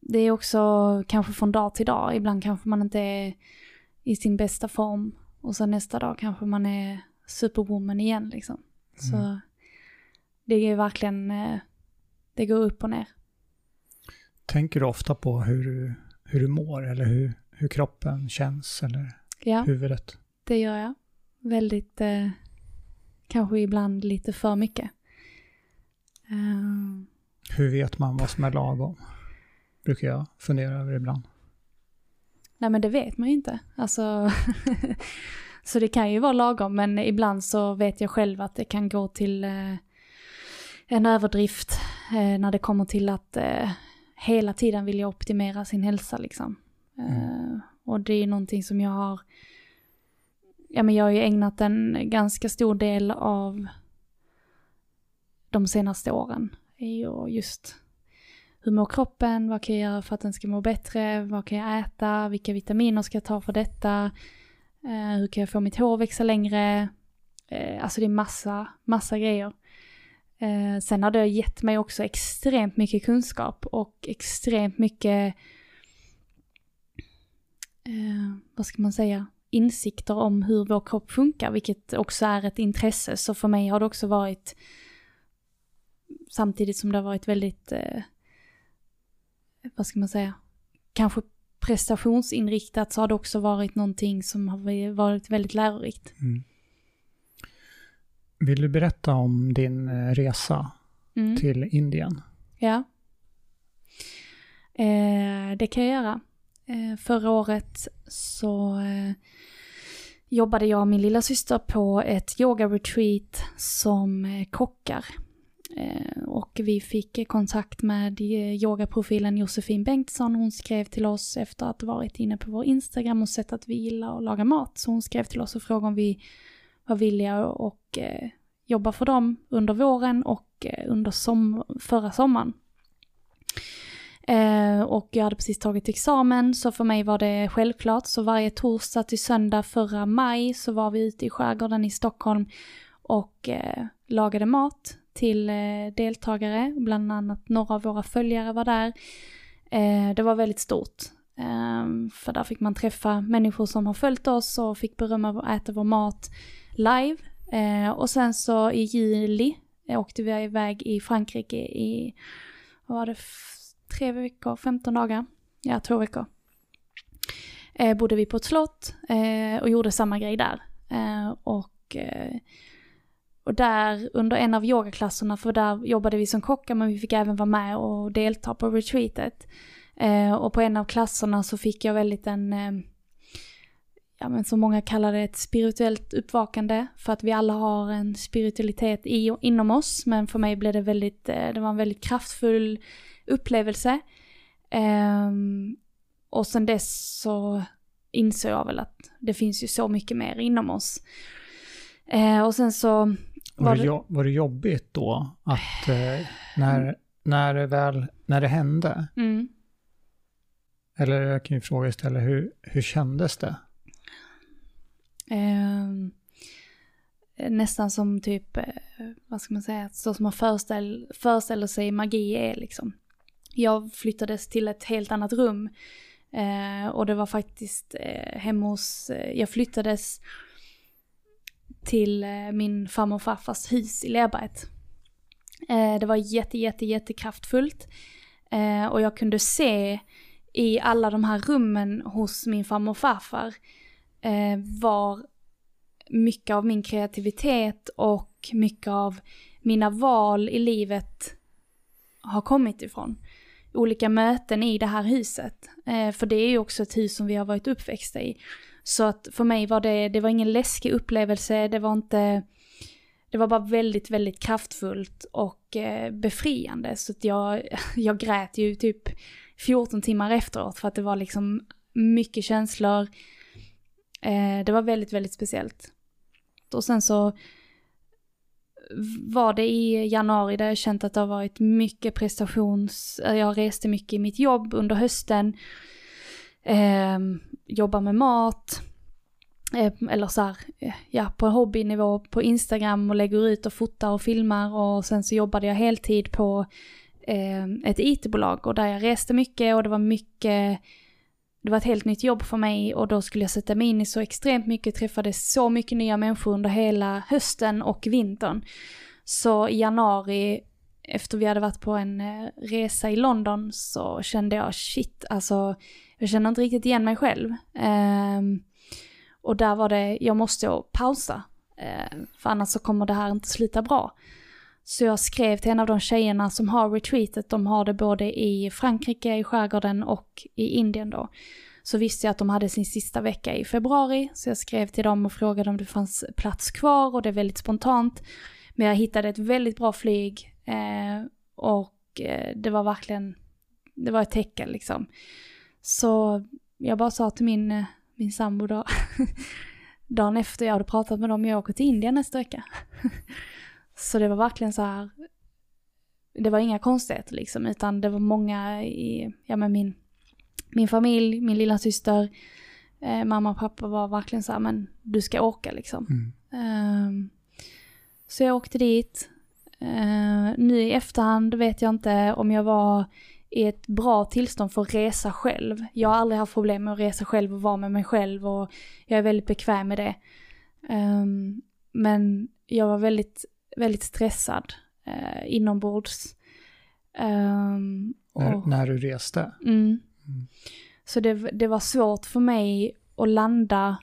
Speaker 2: det är också kanske från dag till dag. Ibland kanske man inte är i sin bästa form och sen nästa dag kanske man är superwoman igen liksom. Så
Speaker 1: Mm.
Speaker 2: det är verkligen, eh, det går upp och ner.
Speaker 1: Tänker du ofta på hur du, hur du mår eller hur, hur kroppen känns eller
Speaker 2: Ja.
Speaker 1: huvudet?
Speaker 2: Det gör jag. Väldigt, eh, kanske ibland lite för mycket. Eh,
Speaker 1: Hur vet man vad som är lagom? Brukar jag fundera över ibland.
Speaker 2: nej men det vet man ju inte. Alltså, så det kan ju vara lagom men ibland så vet jag själv att det kan gå till eh, en överdrift eh, när det kommer till att eh, hela tiden vilja optimera sin hälsa liksom. Eh, och det är någonting som jag har, ja men jag har ju ägnat en ganska stor del av de senaste åren. i just hur mår kroppen, vad kan jag göra för att den ska må bättre, vad kan jag äta, vilka vitaminer ska jag ta för detta, eh, hur kan jag få mitt hår växa längre, eh, alltså det är massa, massa grejer. Eh, sen har det gett mig också extremt mycket kunskap och extremt mycket, eh, vad ska man säga, insikter om hur vår kropp funkar, vilket också är ett intresse. Så för mig har det också varit, samtidigt som det har varit väldigt, eh, vad ska man säga, kanske prestationsinriktat så har det också varit någonting som har varit väldigt lärorikt.
Speaker 1: Mm. Vill du berätta om din eh, resa
Speaker 2: Mm.
Speaker 1: till Indien?
Speaker 2: Ja. Eh, det kan jag göra. Eh, förra året så eh, jobbade jag och min lilla syster på ett yoga-retreat som eh, kockar. Eh, och vi fick eh, kontakt med eh, yogaprofilen Josefin Bengtsson. Hon skrev till oss efter att ha varit inne på vår Instagram och sett att vi gillar att laga mat. Så hon skrev till oss och frågade om vi var villiga och eh, jobba för dem under våren och eh, under som förra sommaren. Eh, och jag hade precis tagit examen så för mig var det självklart. Så varje torsdag till söndag förra maj så var vi ute i skärgården i Stockholm och eh, lagade mat till eh, deltagare. Bland annat några av våra följare var där. Eh, det var väldigt stort. Eh, för där fick man träffa människor som har följt oss och fick berömma och äta vår mat live. Eh, och sen så i juli åkte vi iväg i Frankrike i, vad var det, tre veckor, 15 dagar? Ja, två veckor. Eh, bodde vi på ett slott eh, och gjorde samma grej där. Eh, och, eh, och där under en av yogaklasserna, för där jobbade vi som kockar men vi fick även vara med och delta på retreatet. Eh, och på en av klasserna så fick jag väldigt en eh, ja men som många kallar det, ett spirituellt uppvakande. För att vi alla har en spiritualitet i, inom oss. Men för mig blev det väldigt, eh, det var en väldigt kraftfull upplevelse. Ehm, och sen dess så insåg jag väl att det finns ju så mycket mer inom oss. Eh, och sen så
Speaker 1: Var,
Speaker 2: Var
Speaker 1: det, jo- var det jobbigt då att eh, när, när det väl, när det hände,
Speaker 2: mm,
Speaker 1: eller jag kan ju fråga istället, hur, hur kändes det?
Speaker 2: Ehm, nästan som typ, eh, vad ska man säga, så som man föreställ, föreställer sig magi är liksom. Jag flyttades till ett helt annat rum eh, och det var faktiskt eh, hemma hos, eh, jag flyttades till eh, min farmor och farfars hus i Lerberget. Eh, det var jätte, jätte, jättekraftfullt eh, och jag kunde se i alla de här rummen hos min farmor och farfar eh, var mycket av min kreativitet och mycket av mina val i livet har kommit ifrån. Olika möten i det här huset. Eh, för det är ju också ett hus som vi har varit uppväxta i. Så att för mig var det, det var ingen läskig upplevelse, det var inte, det var bara väldigt, väldigt kraftfullt och eh, befriande. Så att jag, jag grät ju typ 14 timmar efteråt för att det var liksom mycket känslor. Eh, det var väldigt, väldigt speciellt. Och sen så var det i januari där jag känt att det har varit mycket prestations, eh, jag reste mycket i mitt jobb under hösten. Eh, jobbar med mat. Eh, eller så här, eh, ja på hobbynivå på Instagram och lägger ut och fotar och filmar och sen så jobbade jag heltid på eh, ett IT-bolag och där jag reste mycket och det var mycket det var ett helt nytt jobb för mig och då skulle jag sätta mig in i så extremt mycket, träffade så mycket nya människor under hela hösten och vintern. Så i januari, efter vi hade varit på en eh, resa i London, så kände jag shit, alltså jag känner inte riktigt igen mig själv. Um, och där var det, jag måste pausa, uh, för annars så kommer det här inte sluta bra. Så jag skrev till en av de tjejerna som har retreatet, de har det både i Frankrike, i skärgården och i Indien då. Så visste jag att de hade sin sista vecka i februari, så jag skrev till dem och frågade om det fanns plats kvar och det är väldigt spontant. Men jag hittade ett väldigt bra flyg eh, och eh, det var verkligen, det var ett tecken liksom. Så jag bara sa till min, min sambo då, dagen efter jag hade pratat med dem, jag åker till Indien nästa vecka. Så det var verkligen så här, det var inga konstigheter liksom, utan det var många i, ja men min, min familj, min lilla syster, eh, mamma och pappa var verkligen så här, men du ska åka liksom. Mm. Um, så jag åkte dit. Uh, nu i efterhand vet jag inte om jag var i ett bra tillstånd för att resa själv. Jag har aldrig haft problem med att resa själv och vara med mig själv och jag är väldigt bekväm med det. Um, men jag var väldigt väldigt stressad eh, inombords. Um,
Speaker 1: när, och, när, du reste?
Speaker 2: Mm. Mm. Så det, det var svårt för mig att landa.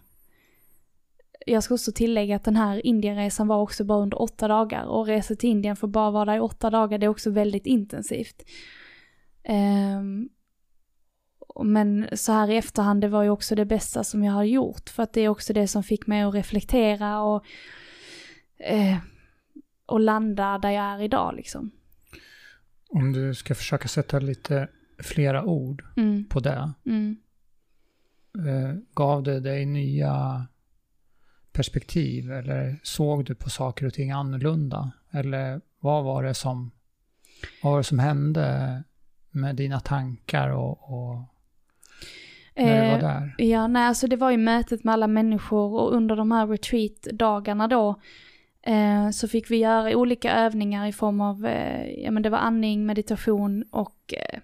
Speaker 2: Jag ska också tillägga att den här Indienresan var också bara under åtta dagar och resa till Indien för bara vara där i åtta dagar det är också väldigt intensivt. Um, men så här i efterhand, det var ju också det bästa som jag har gjort för att det är också det som fick mig att reflektera och eh, och landa där jag är idag liksom.
Speaker 1: Om du ska försöka sätta lite flera ord mm. på det. Mm. Eh, gav det dig nya perspektiv eller såg du på saker och ting annorlunda? Eller vad var det som, vad var det som hände med dina tankar och, och när du var eh, där?
Speaker 2: Ja, nej, alltså det var ju mötet med alla människor och under de här retreat-dagarna då Eh, så fick vi göra olika övningar i form av, eh, ja men det var andning, meditation och eh,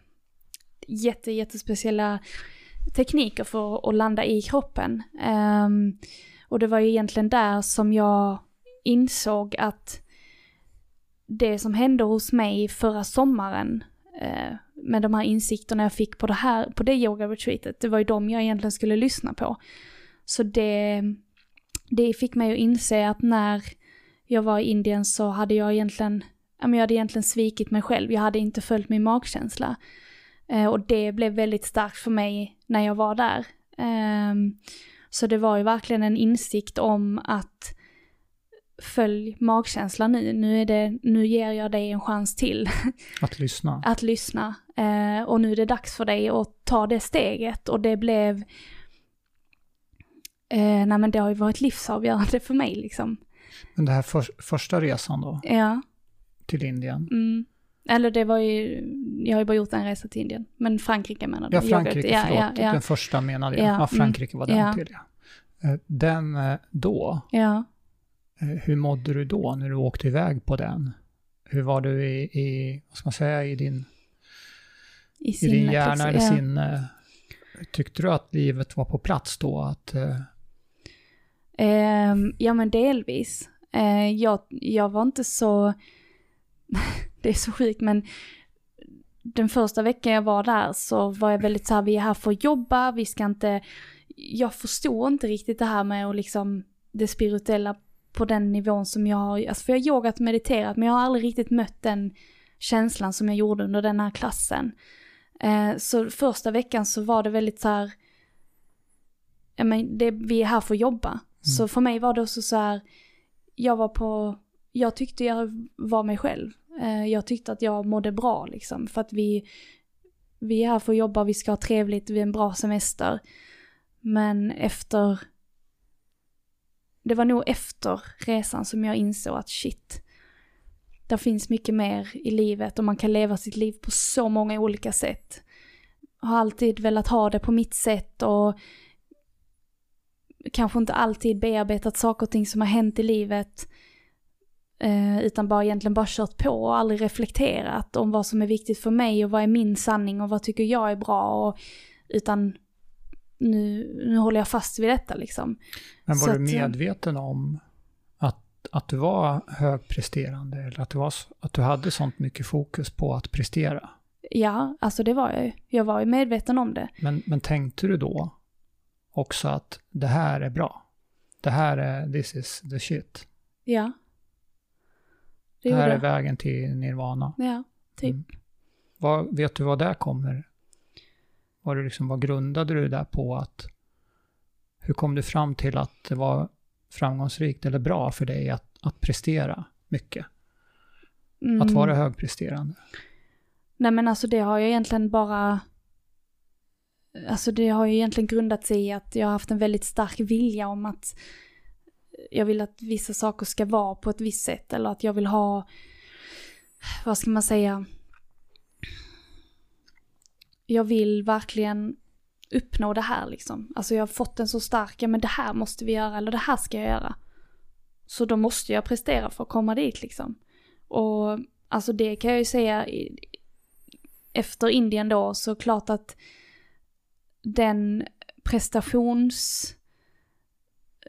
Speaker 2: jätte, jättespeciella tekniker för att landa i kroppen. Ehm, och det var ju egentligen där som jag insåg att det som hände hos mig förra sommaren eh, med de här insikterna jag fick på det här, på det yoga-retreatet, det var ju de jag egentligen skulle lyssna på. Så det, det fick mig att inse att när jag var i Indien så hade jag egentligen, jag hade egentligen svikit mig själv. Jag hade inte följt min magkänsla. Eh, och det blev väldigt starkt för mig när jag var där. Eh, så det var ju verkligen en insikt om att följ magkänslan nu. Nu, är det, nu ger jag dig en chans till.
Speaker 1: Att lyssna.
Speaker 2: att lyssna. Eh, och nu är det dags för dig att ta det steget. Och det blev... Eh, nej men det har ju varit livsavgörande för mig liksom.
Speaker 1: Men det här för, första resan då?
Speaker 2: Ja.
Speaker 1: Till Indien?
Speaker 2: Mm. Eller det var ju, jag har ju bara gjort en resa till Indien. Men Frankrike menade
Speaker 1: du? Ja, Frankrike, förlåt. Ja, ja. Den första menade jag. Ja, ja Frankrike var den till ja. Eh, Den eh, då,
Speaker 2: Ja.
Speaker 1: eh, hur mådde du då när du åkte iväg på den? Hur var du i, i vad ska man säga, i din,
Speaker 2: I,
Speaker 1: i din hjärna eller
Speaker 2: ja.
Speaker 1: sinne? Tyckte du att livet var på plats då? Att, eh,
Speaker 2: ja men delvis. Eh, jag, jag var inte så, det är så sjukt men den första veckan jag var där så var jag väldigt så här, vi är här för att jobba, vi ska inte, jag förstod inte riktigt det här med att liksom det spirituella på den nivån som jag har, alltså för jag har yogat och mediterat men jag har aldrig riktigt mött den känslan som jag gjorde under den här klassen. Eh, så första veckan så var det väldigt så här, ja men det, vi är här för att jobba. Så för mig var det också så här, jag var på, jag tyckte jag var mig själv. Eh, jag tyckte att jag mådde bra liksom, för att vi, vi är här för att jobba, vi ska ha trevligt, vi är en bra semester. Men efter, det var nog efter resan som jag insåg att shit, det finns mycket mer i livet och man kan leva sitt liv på så många olika sätt. Jag har alltid velat ha det på mitt sätt och kanske inte alltid bearbetat saker och ting som har hänt i livet. Eh, utan bara egentligen bara kört på och aldrig reflekterat om vad som är viktigt för mig och vad är min sanning och vad tycker jag är bra. Och, utan nu, nu håller jag fast vid detta liksom.
Speaker 1: men var
Speaker 2: Så
Speaker 1: du
Speaker 2: att, eh,
Speaker 1: medveten om att, att du var högpresterande? Eller att du, var, att du hade sånt mycket fokus på att prestera?
Speaker 2: Ja, alltså det var jag ju. Jag var ju medveten om det.
Speaker 1: Men, men tänkte du då också att det här är bra? Det här är, this is the shit.
Speaker 2: Ja. Det
Speaker 1: Det här är
Speaker 2: jag.
Speaker 1: vägen till nirvana.
Speaker 2: Ja, typ.
Speaker 1: Mm. Vad, vet du vad det kommer? Var det liksom, vad grundade du det där på? att Hur kom du fram till att det var framgångsrikt eller bra för dig att, att prestera mycket?
Speaker 2: Mm.
Speaker 1: Att vara högpresterande?
Speaker 2: Nej men alltså det har ju egentligen bara... Alltså det har ju egentligen grundat sig i att jag har haft en väldigt stark vilja om att jag vill att vissa saker ska vara på ett visst sätt eller att jag vill ha, vad ska man säga, jag vill verkligen uppnå det här liksom. Alltså jag har fått en så stark, ja men det här måste vi göra eller det här ska jag göra. Så då måste jag prestera för att komma dit liksom. Och alltså det kan jag ju säga, efter Indien då, så klart att den prestations...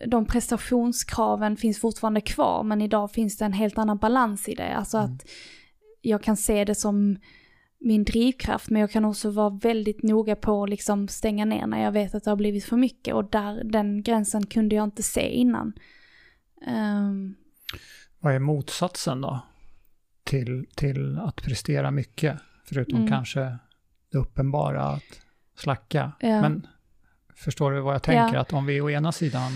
Speaker 2: De prestationskraven finns fortfarande kvar, men idag finns det en helt annan balans i det. Alltså
Speaker 1: Mm.
Speaker 2: att jag kan se det som min drivkraft, men jag kan också vara väldigt noga på att liksom stänga ner när jag vet att det har blivit för mycket. Och där, den gränsen kunde jag inte se innan. Ehm,
Speaker 1: Vad är motsatsen då? Till, till att prestera mycket? Förutom
Speaker 2: Mm.
Speaker 1: kanske det uppenbara att slacka.
Speaker 2: Ja.
Speaker 1: Men förstår du vad jag tänker?
Speaker 2: Ja.
Speaker 1: Att om vi å ena sidan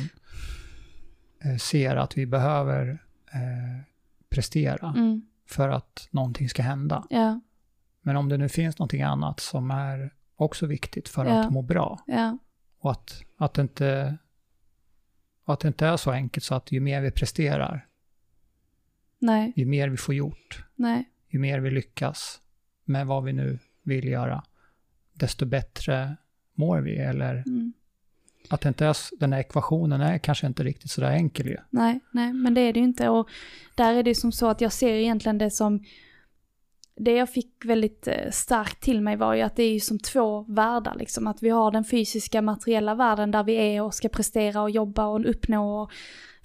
Speaker 1: eh, ser att vi behöver eh, prestera
Speaker 2: mm,
Speaker 1: för att någonting ska hända.
Speaker 2: ja,
Speaker 1: Men om det nu finns någonting annat som är också viktigt för att må bra. Och att, att, det inte, att det inte är så enkelt så att ju mer vi presterar,
Speaker 2: nej,
Speaker 1: ju mer vi får gjort,
Speaker 2: nej,
Speaker 1: ju mer vi lyckas med vad vi nu vill göra, desto bättre mår vi. Eller
Speaker 2: mm,
Speaker 1: att det inte är, den här ekvationen är kanske inte riktigt så där enkel ju.
Speaker 2: nej, nej, men det är det ju inte. Och där är det ju som så att jag ser egentligen det som, det jag fick väldigt eh, starkt till mig var ju att det är ju som två världar liksom. Att vi har den fysiska materiella världen där vi är och ska prestera och jobba och uppnå och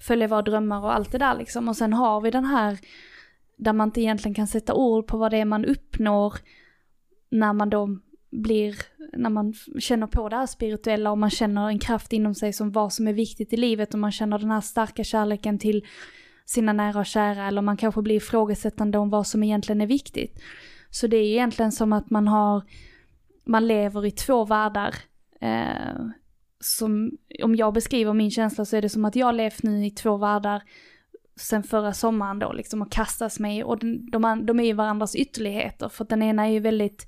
Speaker 2: följa våra drömmar och allt det där liksom. Och sen har vi den här där man inte egentligen kan sätta ord på vad det är man uppnår när man då blir, när man känner på det här spirituella och man känner en kraft inom sig som vad som är viktigt i livet och man känner den här starka kärleken till sina nära och kära eller man kanske blir ifrågasättande om vad som egentligen är viktigt. Så det är egentligen som att man har, man lever i två världar. Eh, som, om jag beskriver min känsla så är det som att jag har levt nu i två världar sen förra sommaren då liksom och kastas mig och den, de, de är ju varandras ytterligheter för att den ena är ju väldigt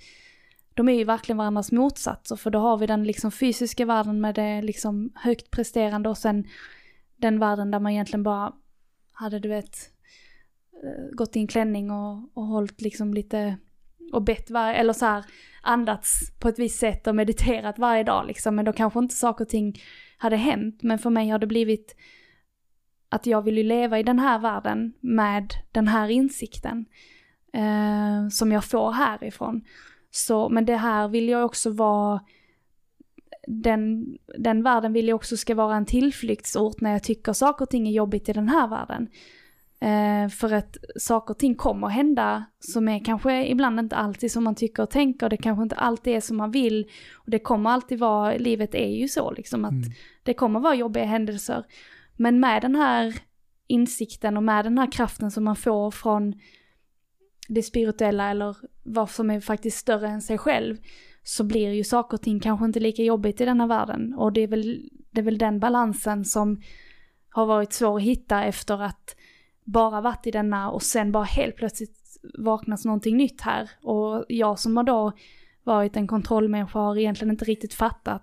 Speaker 2: de är ju verkligen varandras motsatser för då har vi den liksom fysiska världen med det liksom högt presterande och sen den världen där man egentligen bara hade du vet eh, gått i en klänning och, och hållit liksom lite och bett varje, eller så här andats på ett visst sätt och mediterat varje dag liksom. Men då kanske inte saker och ting hade hänt. Men för mig har det blivit att jag vill ju leva i den här världen med den här insikten. Eh, som jag får härifrån. Så, men det här vill jag också vara den, den världen vill jag också ska vara en tillflyktsort när jag tycker saker och ting är jobbigt i den här världen. Eh, för att saker och ting kommer att hända som är kanske ibland inte alltid som man tycker och tänker. Det kanske inte alltid är som man vill. Och det kommer alltid vara, livet är ju så liksom att mm. det kommer vara jobbiga händelser. Men med den här insikten och med den här kraften som man får från det spirituella eller vad som är faktiskt större än sig själv så blir ju saker och ting kanske inte lika jobbigt i denna världen. Och det är väl, det är väl den balansen som har varit svår att hitta efter att bara varit i denna och sen bara helt plötsligt vaknas någonting nytt här. Och jag som har då varit en kontrollmänniska har egentligen inte riktigt fattat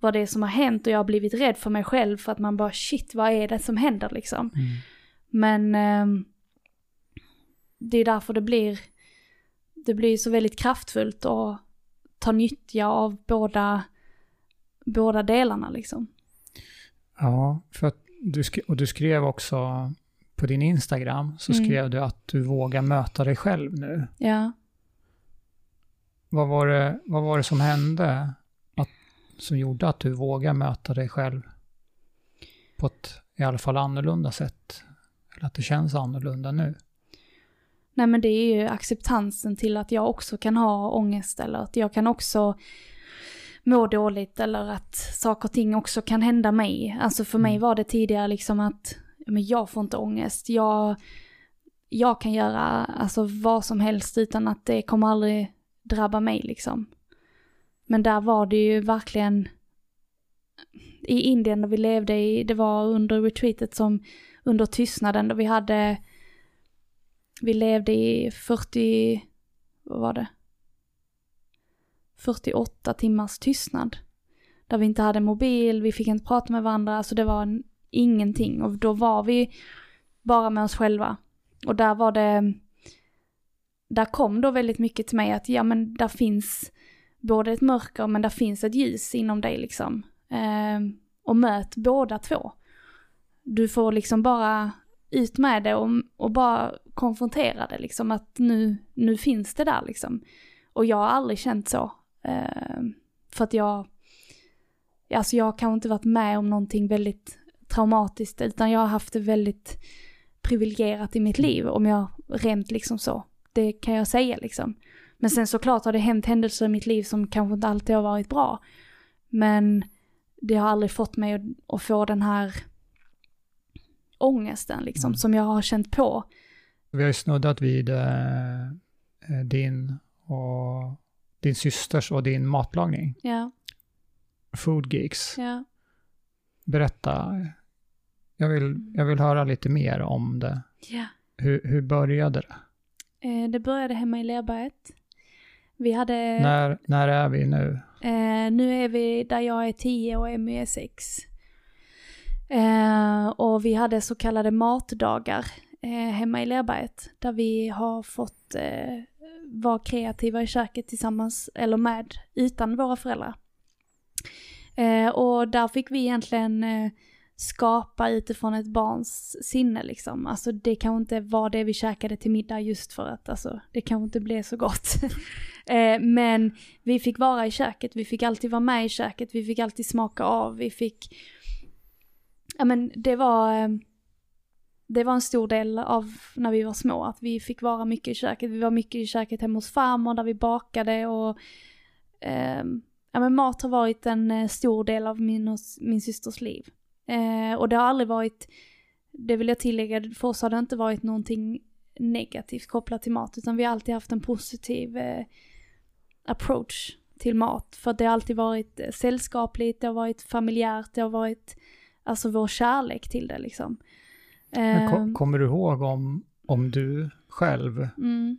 Speaker 2: vad det är som har hänt och jag har blivit rädd för mig själv för att man bara shit vad är det som händer liksom. Mm. Men eh, det är därför det blir, det blir så väldigt kraftfullt och ta nyttja av båda, båda delarna liksom.
Speaker 1: Ja, för att du, och du skrev också på din Instagram så mm. skrev du att du vågar möta dig själv nu.
Speaker 2: Ja.
Speaker 1: Vad var det, vad var det som hände att, som gjorde att du vågade möta dig själv på ett i alla fall annorlunda sätt? Eller att det känns annorlunda nu?
Speaker 2: Nej men det är ju acceptansen till att jag också kan ha ångest eller att jag kan också må dåligt eller att saker och ting också kan hända mig. Alltså för mig mm. var det tidigare liksom att men jag får inte ångest. Jag, jag kan göra alltså vad som helst utan att det kommer aldrig drabba mig liksom. Men där var det ju verkligen i Indien där vi levde i, det var under retreatet som under tystnaden då vi hade vi levde i 40, vad var det? 48 timmars tystnad. Där vi inte hade mobil, vi fick inte prata med varandra, alltså det var en, ingenting. Och då var vi bara med oss själva. Och där var det, där kom då väldigt mycket till mig att ja men där finns både ett mörker men där finns ett ljus inom dig liksom. Eh, och möt båda två. Du får liksom bara ut med det och, och bara konfrontera det liksom att nu, nu finns det där liksom. Och jag har aldrig känt så. Eh, för att jag, alltså jag har kanske inte varit med om någonting väldigt traumatiskt utan jag har haft det väldigt privilegierat i mitt liv om jag rent liksom så. Det kan jag säga liksom. Men sen såklart har det hänt händelser i mitt liv som kanske inte alltid har varit bra. Men det har aldrig fått mig att, att få den här ångesten liksom, mm. som jag har känt på.
Speaker 1: Vi har ju snuddat vid eh, eh, din och din systers och din matlagning.
Speaker 2: Ja.
Speaker 1: Food Geeks.
Speaker 2: Ja.
Speaker 1: Berätta. Jag vill, jag vill höra lite mer om det.
Speaker 2: Ja.
Speaker 1: Hur, hur började det?
Speaker 2: Eh, det började hemma i Lerberget. Vi hade...
Speaker 1: När, när är vi nu?
Speaker 2: Eh, nu är vi där jag är 10 och Emmy är 6. Eh, och vi hade så kallade matdagar eh, hemma i Lerberget där vi har fått eh, vara kreativa i köket tillsammans, eller med, utan våra föräldrar. Eh, och där fick vi egentligen eh, skapa utifrån ett barns sinne liksom. Alltså det kan inte vara det vi käkade till middag just för att alltså, det kanske inte blev så gott. eh, men vi fick vara i köket, vi fick alltid vara med i köket, vi fick alltid smaka av, vi fick ja men det var, eh, det var en stor del av när vi var små, att vi fick vara mycket i köket. Vi var mycket i köket hemma hos farmor där vi bakade och eh, ja men mat har varit en eh, stor del av min och min systers liv. Eh, och det har aldrig varit, det vill jag tillägga, för oss har det inte varit någonting negativt kopplat till mat, utan vi har alltid haft en positiv eh, approach till mat. För det har alltid varit eh, sällskapligt, det har varit familjärt, det har varit alltså vår kärlek till det liksom.
Speaker 1: Kom, ehm. kommer du ihåg om, om du själv
Speaker 2: mm.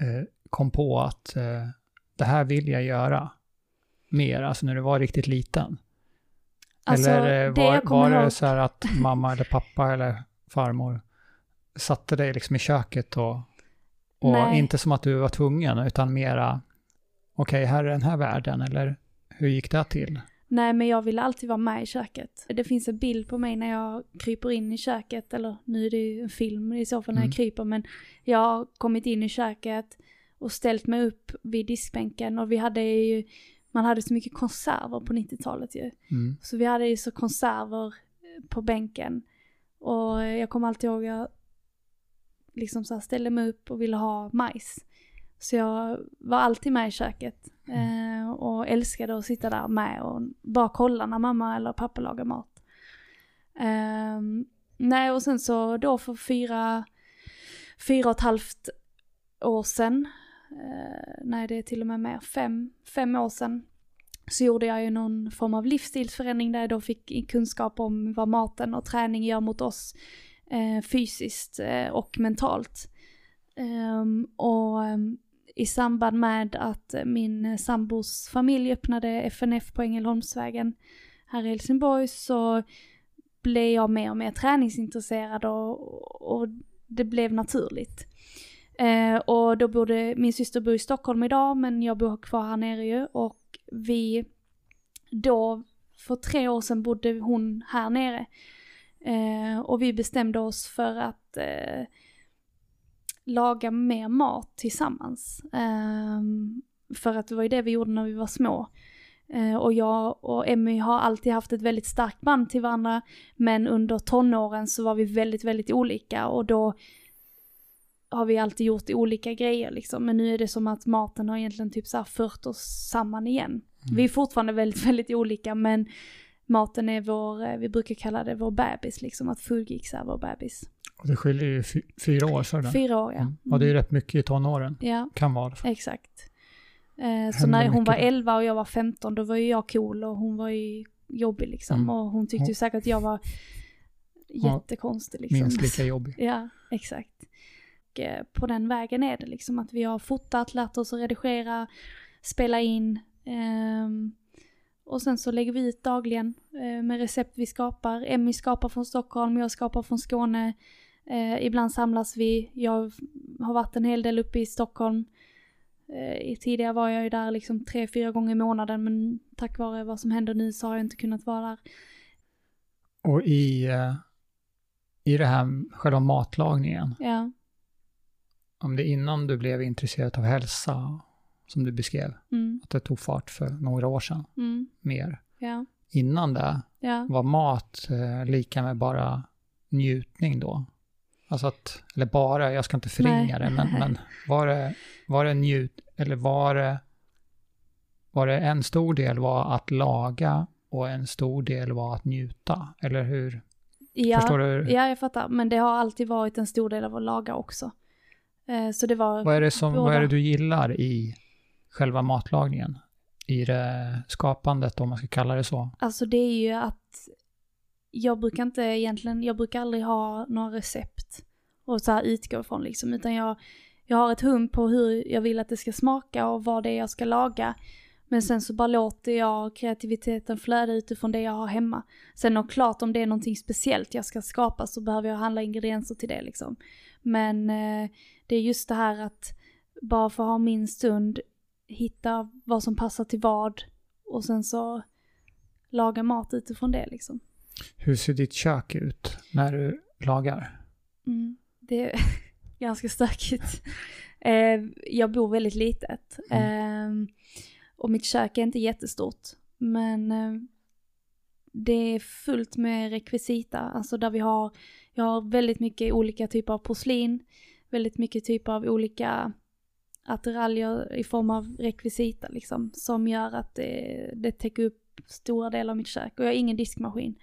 Speaker 1: eh, kom på att eh, det här vill jag göra mer, alltså när du var riktigt liten? Alltså, eller eh, var, var det ihåg... så här att mamma eller pappa eller farmor satte dig liksom i köket och Och
Speaker 2: Nej.
Speaker 1: inte som att du var tvungen, utan mera, okej, här är den här världen, eller hur gick det till?
Speaker 2: Nej, men jag ville alltid vara med i köket. Det finns en bild på mig när jag kryper in i köket, eller nu är det ju en film i så fall när
Speaker 1: Mm.
Speaker 2: jag kryper, men jag har kommit in i köket och ställt mig upp vid diskbänken och vi hade ju, man hade så mycket konserver på 90-talet ju.
Speaker 1: Mm.
Speaker 2: Så vi hade ju så konserver eh, på bänken. Och jag kommer alltid ihåg jag liksom så här ställde mig upp och ville ha majs. Så jag var alltid med i köket. Eh, och älskade att sitta där med och bara kolla när mamma eller pappa lagar mat. Ehm, nej och sen så då för fyra, fyra och ett halvt år sedan, eh, nej det är till och med mer, fem, fem år sedan, så gjorde jag ju någon form av livsstilsförändring där jag då fick kunskap om vad maten och träning gör mot oss eh, fysiskt eh, och mentalt. Ehm, och ehm, i samband med att min sambos familj öppnade FNF på Ängelholmsvägen här i Helsingborg så blev jag mer och mer träningsintresserad och, och det blev naturligt. Eh, och då bodde, min syster bor i Stockholm idag men jag bor kvar här nere ju och vi då, för tre år sedan bodde hon här nere. Eh, och vi bestämde oss för att eh, laga mer mat tillsammans. Eh, för att det var ju det vi gjorde när vi var små. Eh, och jag och Emmy har alltid haft ett väldigt starkt band till varandra. Men under tonåren så var vi väldigt, väldigt olika och då har vi alltid gjort olika grejer liksom. Men nu är det som att maten har egentligen typ så här fört oss samman igen. Vi är fortfarande väldigt, väldigt olika men maten är vår, eh, vi brukar kalla det vår bebis liksom, att Food Geeks är vår bebis.
Speaker 1: Och det skiljer ju fy- fyra år, är det?
Speaker 2: Fyra år ja.
Speaker 1: Mm. Och det är rätt mycket i tonåren.
Speaker 2: Ja,
Speaker 1: Kan vara.
Speaker 2: exakt. Eh, så när hon var
Speaker 1: mycket.
Speaker 2: 11 och jag var 15 då var ju jag cool och hon var ju jobbig liksom.
Speaker 1: Mm.
Speaker 2: Och hon tyckte ju säkert att jag var jättekonstig liksom.
Speaker 1: Minst lika jobbig.
Speaker 2: Ja, exakt. Och, eh, på den vägen är det liksom att vi har fotat, lärt oss att redigera, spela in. ehm, och sen så lägger vi ut dagligen eh, med recept vi skapar. Emmy skapar från Stockholm, jag skapar från Skåne. Eh, ibland samlas vi. Jag har varit en hel del uppe i Stockholm. Eh, tidigare var jag ju där liksom tre, fyra gånger i månaden men tack vare vad som händer nu så har jag inte kunnat vara där.
Speaker 1: Och i, eh, i det här själva matlagningen,
Speaker 2: Ja,
Speaker 1: om det innan du blev intresserad av hälsa, som du beskrev,
Speaker 2: mm,
Speaker 1: att det tog fart för några år sedan,
Speaker 2: mm,
Speaker 1: mer.
Speaker 2: ja,
Speaker 1: Innan det,
Speaker 2: ja.
Speaker 1: var mat eh, lika med bara njutning då? Alltså att, eller bara, jag ska inte förringa
Speaker 2: Nej.
Speaker 1: det, men, men var det, var det njut, eller var det, var det en stor del var att laga och en stor del var att njuta? Eller hur?
Speaker 2: Ja,
Speaker 1: Förstår du?
Speaker 2: ja, jag fattar. Men det har alltid varit en stor del av att laga också. Eh, så det var...
Speaker 1: Vad är det, som, vad är det du gillar i själva matlagningen? I det skapandet, om man ska kalla det så.
Speaker 2: Alltså det är ju att jag brukar inte egentligen, jag brukar aldrig ha några recept och så här utgå ifrån liksom, utan jag, jag har ett hum på hur jag vill att det ska smaka och vad det är jag ska laga. Men sen så bara låter jag kreativiteten flöda utifrån det jag har hemma. Sen och klart om det är någonting speciellt jag ska skapa så behöver jag handla ingredienser till det liksom. Men eh, det är just det här att bara få ha min stund, hitta vad som passar till vad och sen så laga mat utifrån det liksom.
Speaker 1: Hur ser ditt kök ut när du lagar?
Speaker 2: Mm, det är ganska stökigt. Eh, jag bor väldigt litet. Eh, och mitt kök är inte jättestort. Men eh, det är fullt med rekvisita. Alltså där vi har, jag har väldigt mycket olika typer av porslin. Väldigt mycket typer av olika attiraljer i form av rekvisita liksom. Som gör att det, det täcker upp stora delar av mitt kök. Och jag har ingen diskmaskin.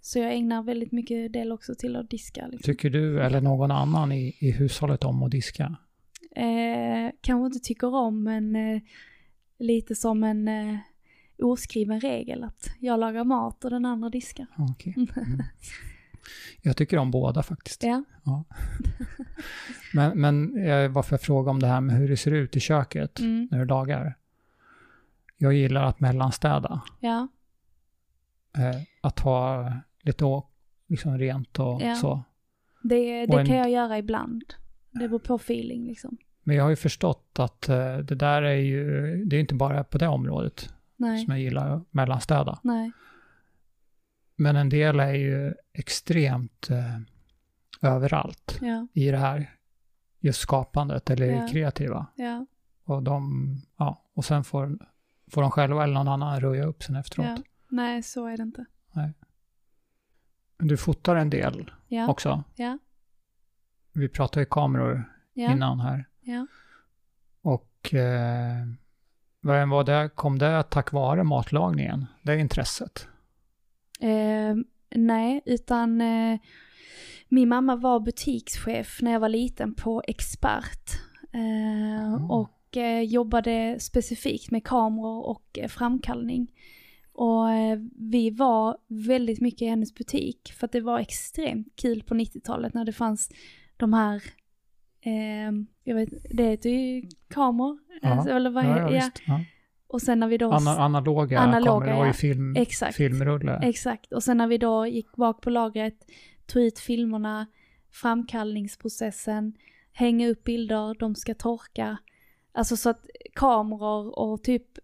Speaker 2: Så jag ägnar väldigt mycket del också till att diska. Liksom.
Speaker 1: Tycker du eller någon annan i, i hushållet om att diska?
Speaker 2: Eh, kanske inte tycker om men eh, lite som en eh, oskriven regel att jag lagar mat och den andra diskar.
Speaker 1: Okej. Mm. Jag tycker om båda faktiskt.
Speaker 2: Ja.
Speaker 1: Men, men eh, varför jag frågar om det här med hur det ser ut i köket
Speaker 2: Mm.
Speaker 1: när du lagar. Jag gillar att mellanstäda.
Speaker 2: Ja.
Speaker 1: Eh, att ha lite liksom rent och
Speaker 2: Ja.
Speaker 1: så.
Speaker 2: Det,
Speaker 1: Och
Speaker 2: det
Speaker 1: en-
Speaker 2: kan jag göra ibland. Det beror på feeling liksom.
Speaker 1: Men jag har ju förstått att eh, det där är ju, det är inte bara på det området
Speaker 2: Nej,
Speaker 1: som jag gillar att mellanstäda.
Speaker 2: nej,
Speaker 1: Men en del är ju extremt eh, överallt
Speaker 2: ja,
Speaker 1: i det här just skapandet eller
Speaker 2: Ja.
Speaker 1: kreativa.
Speaker 2: ja,
Speaker 1: Och, de, ja, och sen får, får de själva eller någon annan röja upp sen efteråt.
Speaker 2: Nej, så är det inte.
Speaker 1: Du fotar en del också.
Speaker 2: ja,
Speaker 1: Vi pratade ju kameror innan här.
Speaker 2: ja.
Speaker 1: Och eh, vad var det, kom det tack vare matlagningen? Det intresset?
Speaker 2: Eh, nej, utan eh, min mamma var butikschef när jag var liten på Expert. Eh,
Speaker 1: Ah.
Speaker 2: Och eh, jobbade specifikt med kameror och eh, framkallning. Och eh, vi var väldigt mycket i hennes butik för att det var extremt kul på 90-talet när det fanns de här, jag vet, det heter ju kameror. Alltså, eller vad
Speaker 1: Ja, ja,
Speaker 2: ja. Och sen när vi då...
Speaker 1: Ana, analoga,
Speaker 2: Analoga,
Speaker 1: det ju
Speaker 2: ja.
Speaker 1: film,
Speaker 2: Exakt.
Speaker 1: filmrulle.
Speaker 2: Exakt, och sen när vi då gick bak på lagret, tog ut filmerna, framkallningsprocessen, hänga upp bilder, de ska torka. Alltså så att kameror och typ,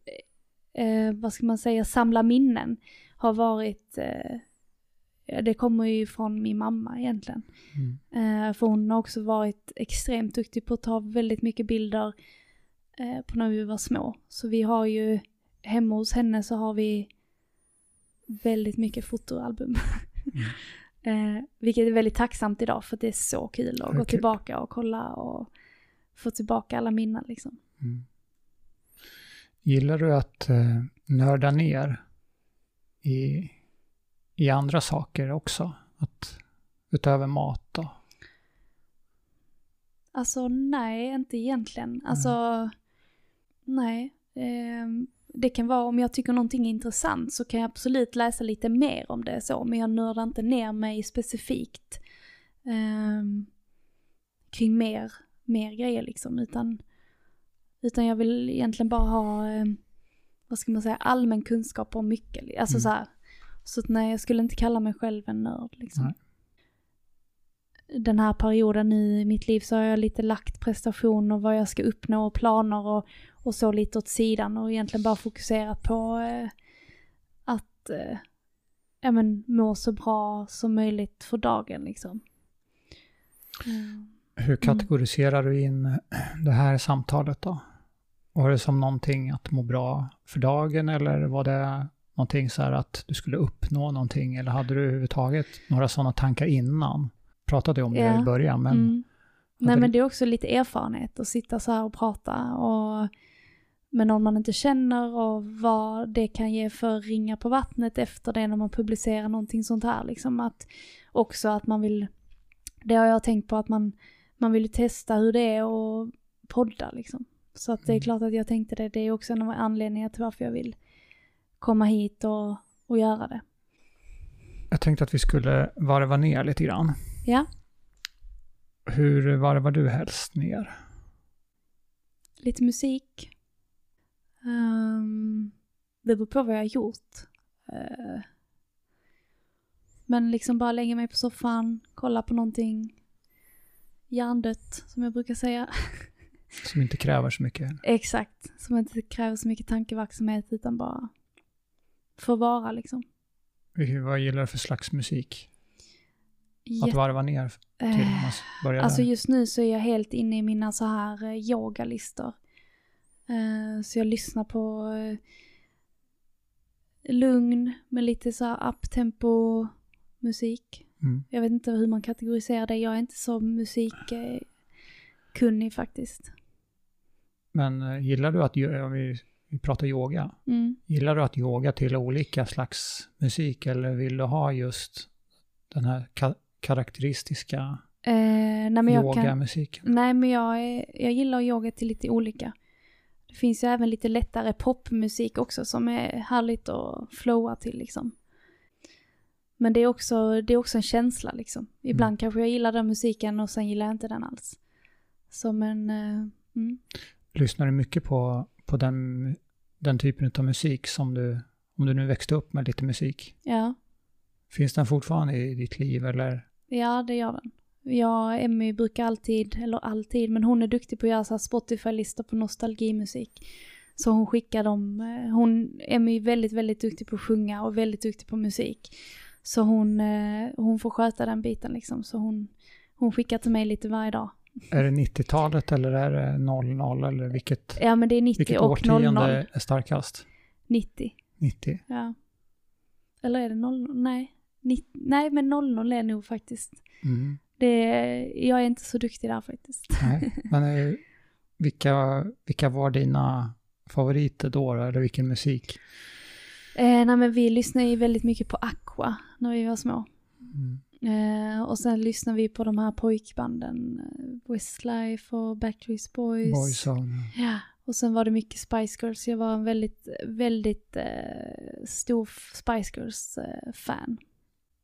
Speaker 2: eh, vad ska man säga, samla minnen har varit, eh, det kommer ju från min mamma egentligen.
Speaker 1: Mm.
Speaker 2: Eh, för hon har också varit extremt duktig på att ta väldigt mycket bilder eh, på när vi var små. Så vi har ju, hemma hos henne så har vi väldigt mycket fotoalbum. eh, vilket är väldigt tacksamt idag för det är så kul att gå
Speaker 1: kul.
Speaker 2: tillbaka och kolla och få tillbaka alla minnen liksom.
Speaker 1: Mm. Gillar du att eh, nörda ner i, i andra saker också? Att, utöver mat då?
Speaker 2: Alltså nej, inte egentligen. Alltså, nej. Ehm, det kan vara om jag tycker någonting är intressant så kan jag absolut läsa lite mer om det så, men jag nördar inte ner mig specifikt ehm, kring mer, mer grejer liksom, utan, utan jag vill egentligen bara ha, ehm, vad ska man säga, allmän kunskap om mycket. Alltså
Speaker 1: Mm.
Speaker 2: så här, så nej, jag skulle inte kalla mig själv en nörd liksom.
Speaker 1: Nej.
Speaker 2: Den här perioden nu i mitt liv så har jag lite lagt prestation och vad jag ska uppnå och planer och, och så lite åt sidan och egentligen bara fokuserat på eh, att eh, ja, men, må så bra som möjligt för dagen liksom. Mm.
Speaker 1: Hur kategoriserar du in det här samtalet då? Var det som någonting att må bra för dagen eller var det någonting så här att du skulle uppnå någonting eller hade du överhuvudtaget några sådana tankar innan? Pratade om det
Speaker 2: Ja.
Speaker 1: i början men
Speaker 2: mm. Nej men det är också lite erfarenhet att sitta så här och prata och med någon man inte känner och vad det kan ge för ringar på vattnet efter det när man publicerar någonting sånt här liksom att också att man vill, det har jag tänkt på att man, man vill testa hur det är att podda liksom. Så att det är
Speaker 1: Mm.
Speaker 2: klart att jag tänkte det, det är också en av anledningarna till varför jag vill komma hit och, och göra det.
Speaker 1: jag tänkte att vi skulle varva ner lite grann.
Speaker 2: Ja,
Speaker 1: Hur varvar du helst ner?
Speaker 2: lite musik. Um, det beror på vad jag har gjort. Eh, men liksom bara lägga mig på soffan, kolla på någonting hjärndött, som jag brukar säga.
Speaker 1: Som inte kräver så mycket.
Speaker 2: Exakt, som inte kräver så mycket tankeverksamhet utan bara få vara liksom.
Speaker 1: Vad gillar du för slags musik? Att varva ner till
Speaker 2: eh,
Speaker 1: man börjar
Speaker 2: Alltså
Speaker 1: där.
Speaker 2: just nu så är jag helt inne i mina så här eh, yogalistor. Eh, så jag lyssnar på lugn med lite så här uptempo musik.
Speaker 1: Mm.
Speaker 2: Jag vet inte hur man kategoriserar det, jag är inte så musikkunnig kunnig faktiskt.
Speaker 1: Men gillar du att, om vi, vi pratar yoga,
Speaker 2: Mm.
Speaker 1: gillar du att yoga till olika slags musik eller vill du ha just den här karaktäristiska
Speaker 2: Eh, nej,
Speaker 1: yogamusiken?
Speaker 2: nej men jag, är, jag gillar yoga till lite olika. Det finns ju även lite lättare popmusik också som är härligt att flowa till liksom. Men det är också, det är också en känsla liksom. Ibland
Speaker 1: Mm.
Speaker 2: kanske jag gillar den musiken och sen gillar jag inte den alls. Som en, eh, mm.
Speaker 1: Lyssnar du mycket på, på den, den typen av musik som du, om du nu växte upp med lite musik?
Speaker 2: ja,
Speaker 1: Finns den fortfarande i ditt liv eller?
Speaker 2: Ja det gör den. Jag och Emmy brukar alltid, eller alltid, men hon är duktig på att göra Spotify-listor på nostalgimusik. Så hon skickar dem, eh, hon, Emmy är väldigt, väldigt duktig på att sjunga och väldigt duktig på musik. Så hon, eh, hon får sköta den biten liksom, så hon, hon skickar till mig lite varje dag.
Speaker 1: Är det 90-talet eller är det 00 eller vilket,
Speaker 2: Ja men det är 90
Speaker 1: vilket
Speaker 2: och 00.
Speaker 1: årtionde är starkast?
Speaker 2: 90,
Speaker 1: 90?
Speaker 2: ja. Eller är det 00? Nej. 90, nej men 00 är nog faktiskt.
Speaker 1: Mm.
Speaker 2: Det, jag är inte så duktig där faktiskt.
Speaker 1: Nej. Men eh, vilka, vilka var dina favoriter då? Eller vilken musik?
Speaker 2: Eh, nej men vi lyssnade ju väldigt mycket på Aqua när vi var små.
Speaker 1: Mm.
Speaker 2: Eh, och sen lyssnade vi på de här pojkbanden, eh, Westlife och Backstreet Boys.
Speaker 1: Boyzone.
Speaker 2: Ja, och sen var det mycket Spice Girls. Jag var en väldigt, väldigt eh, stor Spice Girls-fan.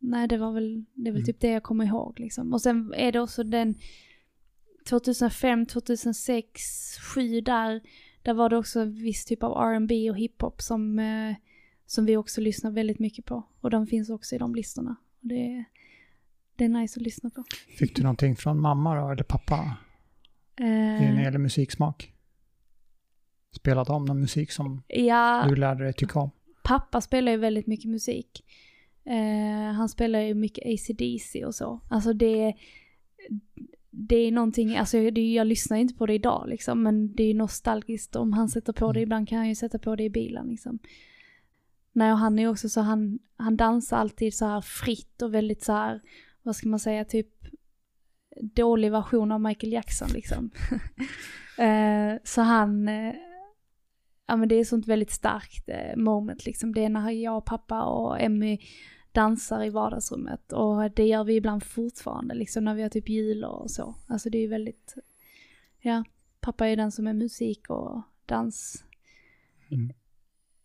Speaker 2: Nej, det var väl, det är väl
Speaker 1: Mm.
Speaker 2: typ det jag kommer ihåg liksom. Och sen är det också den 2005, 2006, 2007 där, där var det också en viss typ av R&B och hiphop som, eh, som vi också lyssnar väldigt mycket på. Och de finns också i de listorna. Och det, det är nice att lyssna på.
Speaker 1: Fick du någonting från mamma då, eller pappa? När det
Speaker 2: Eh,
Speaker 1: gäller musiksmak? Spelade de någon musik som
Speaker 2: ja,
Speaker 1: du lärde dig tycka om?
Speaker 2: pappa spelar ju väldigt mycket musik. Eh, han spelar ju mycket AC/DC och så. Alltså det, det är någonting, alltså det, jag lyssnar inte på det idag liksom, men det är nostalgiskt om han sätter på det.
Speaker 1: Mm.
Speaker 2: Ibland kan han ju sätta på det i bilen liksom. Nej, och han är också så, han, han dansar alltid så här fritt och väldigt så här, vad ska man säga, typ dålig version av Michael Jackson liksom. eh, så han, eh, ja men det är sånt väldigt starkt eh, moment liksom. Det är när jag och pappa och Emmy dansar i vardagsrummet och det gör vi ibland fortfarande liksom när vi har typ jul och så. Alltså det är väldigt, ja, pappa är den som är musik och dans.
Speaker 1: Mm.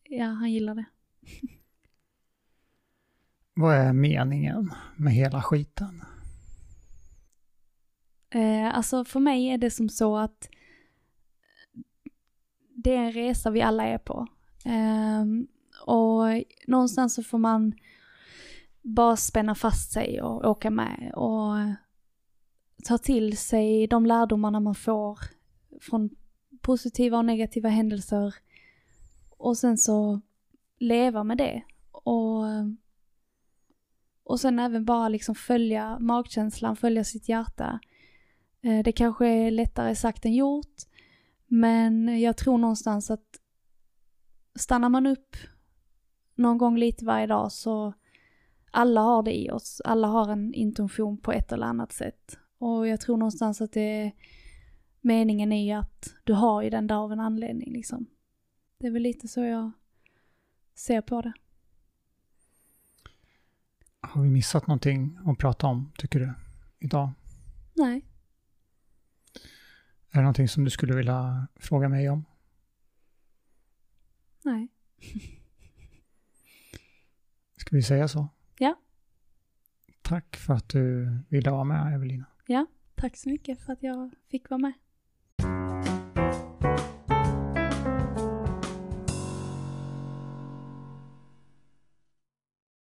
Speaker 2: Ja, han gillar det.
Speaker 1: Vad är meningen med hela skiten?
Speaker 2: Eh, alltså för mig är det som så att det är en resa vi alla är på. Um, och någonstans så får man bara spänna fast sig och åka med och ta till sig de lärdomarna man får från positiva och negativa händelser och sen så leva med det. Och, och sen även bara liksom följa magkänslan, följa sitt hjärta. Eh, det kanske är lättare sagt än gjort, men jag tror någonstans att stannar man upp någon gång lite varje dag så alla har det i oss. Alla har en intention på ett eller annat sätt. Och jag tror någonstans att det meningen är ju att du har ju den där av en anledning liksom. Det är väl lite så jag ser på det.
Speaker 1: Har vi missat någonting att prata om, tycker du, idag?
Speaker 2: Nej.
Speaker 1: Är det någonting som du skulle vilja fråga mig om?
Speaker 2: Nej.
Speaker 1: Ska vi säga så?
Speaker 2: Ja.
Speaker 1: Tack för att du ville vara med, Evelina.
Speaker 2: Tack så mycket för att jag fick vara med.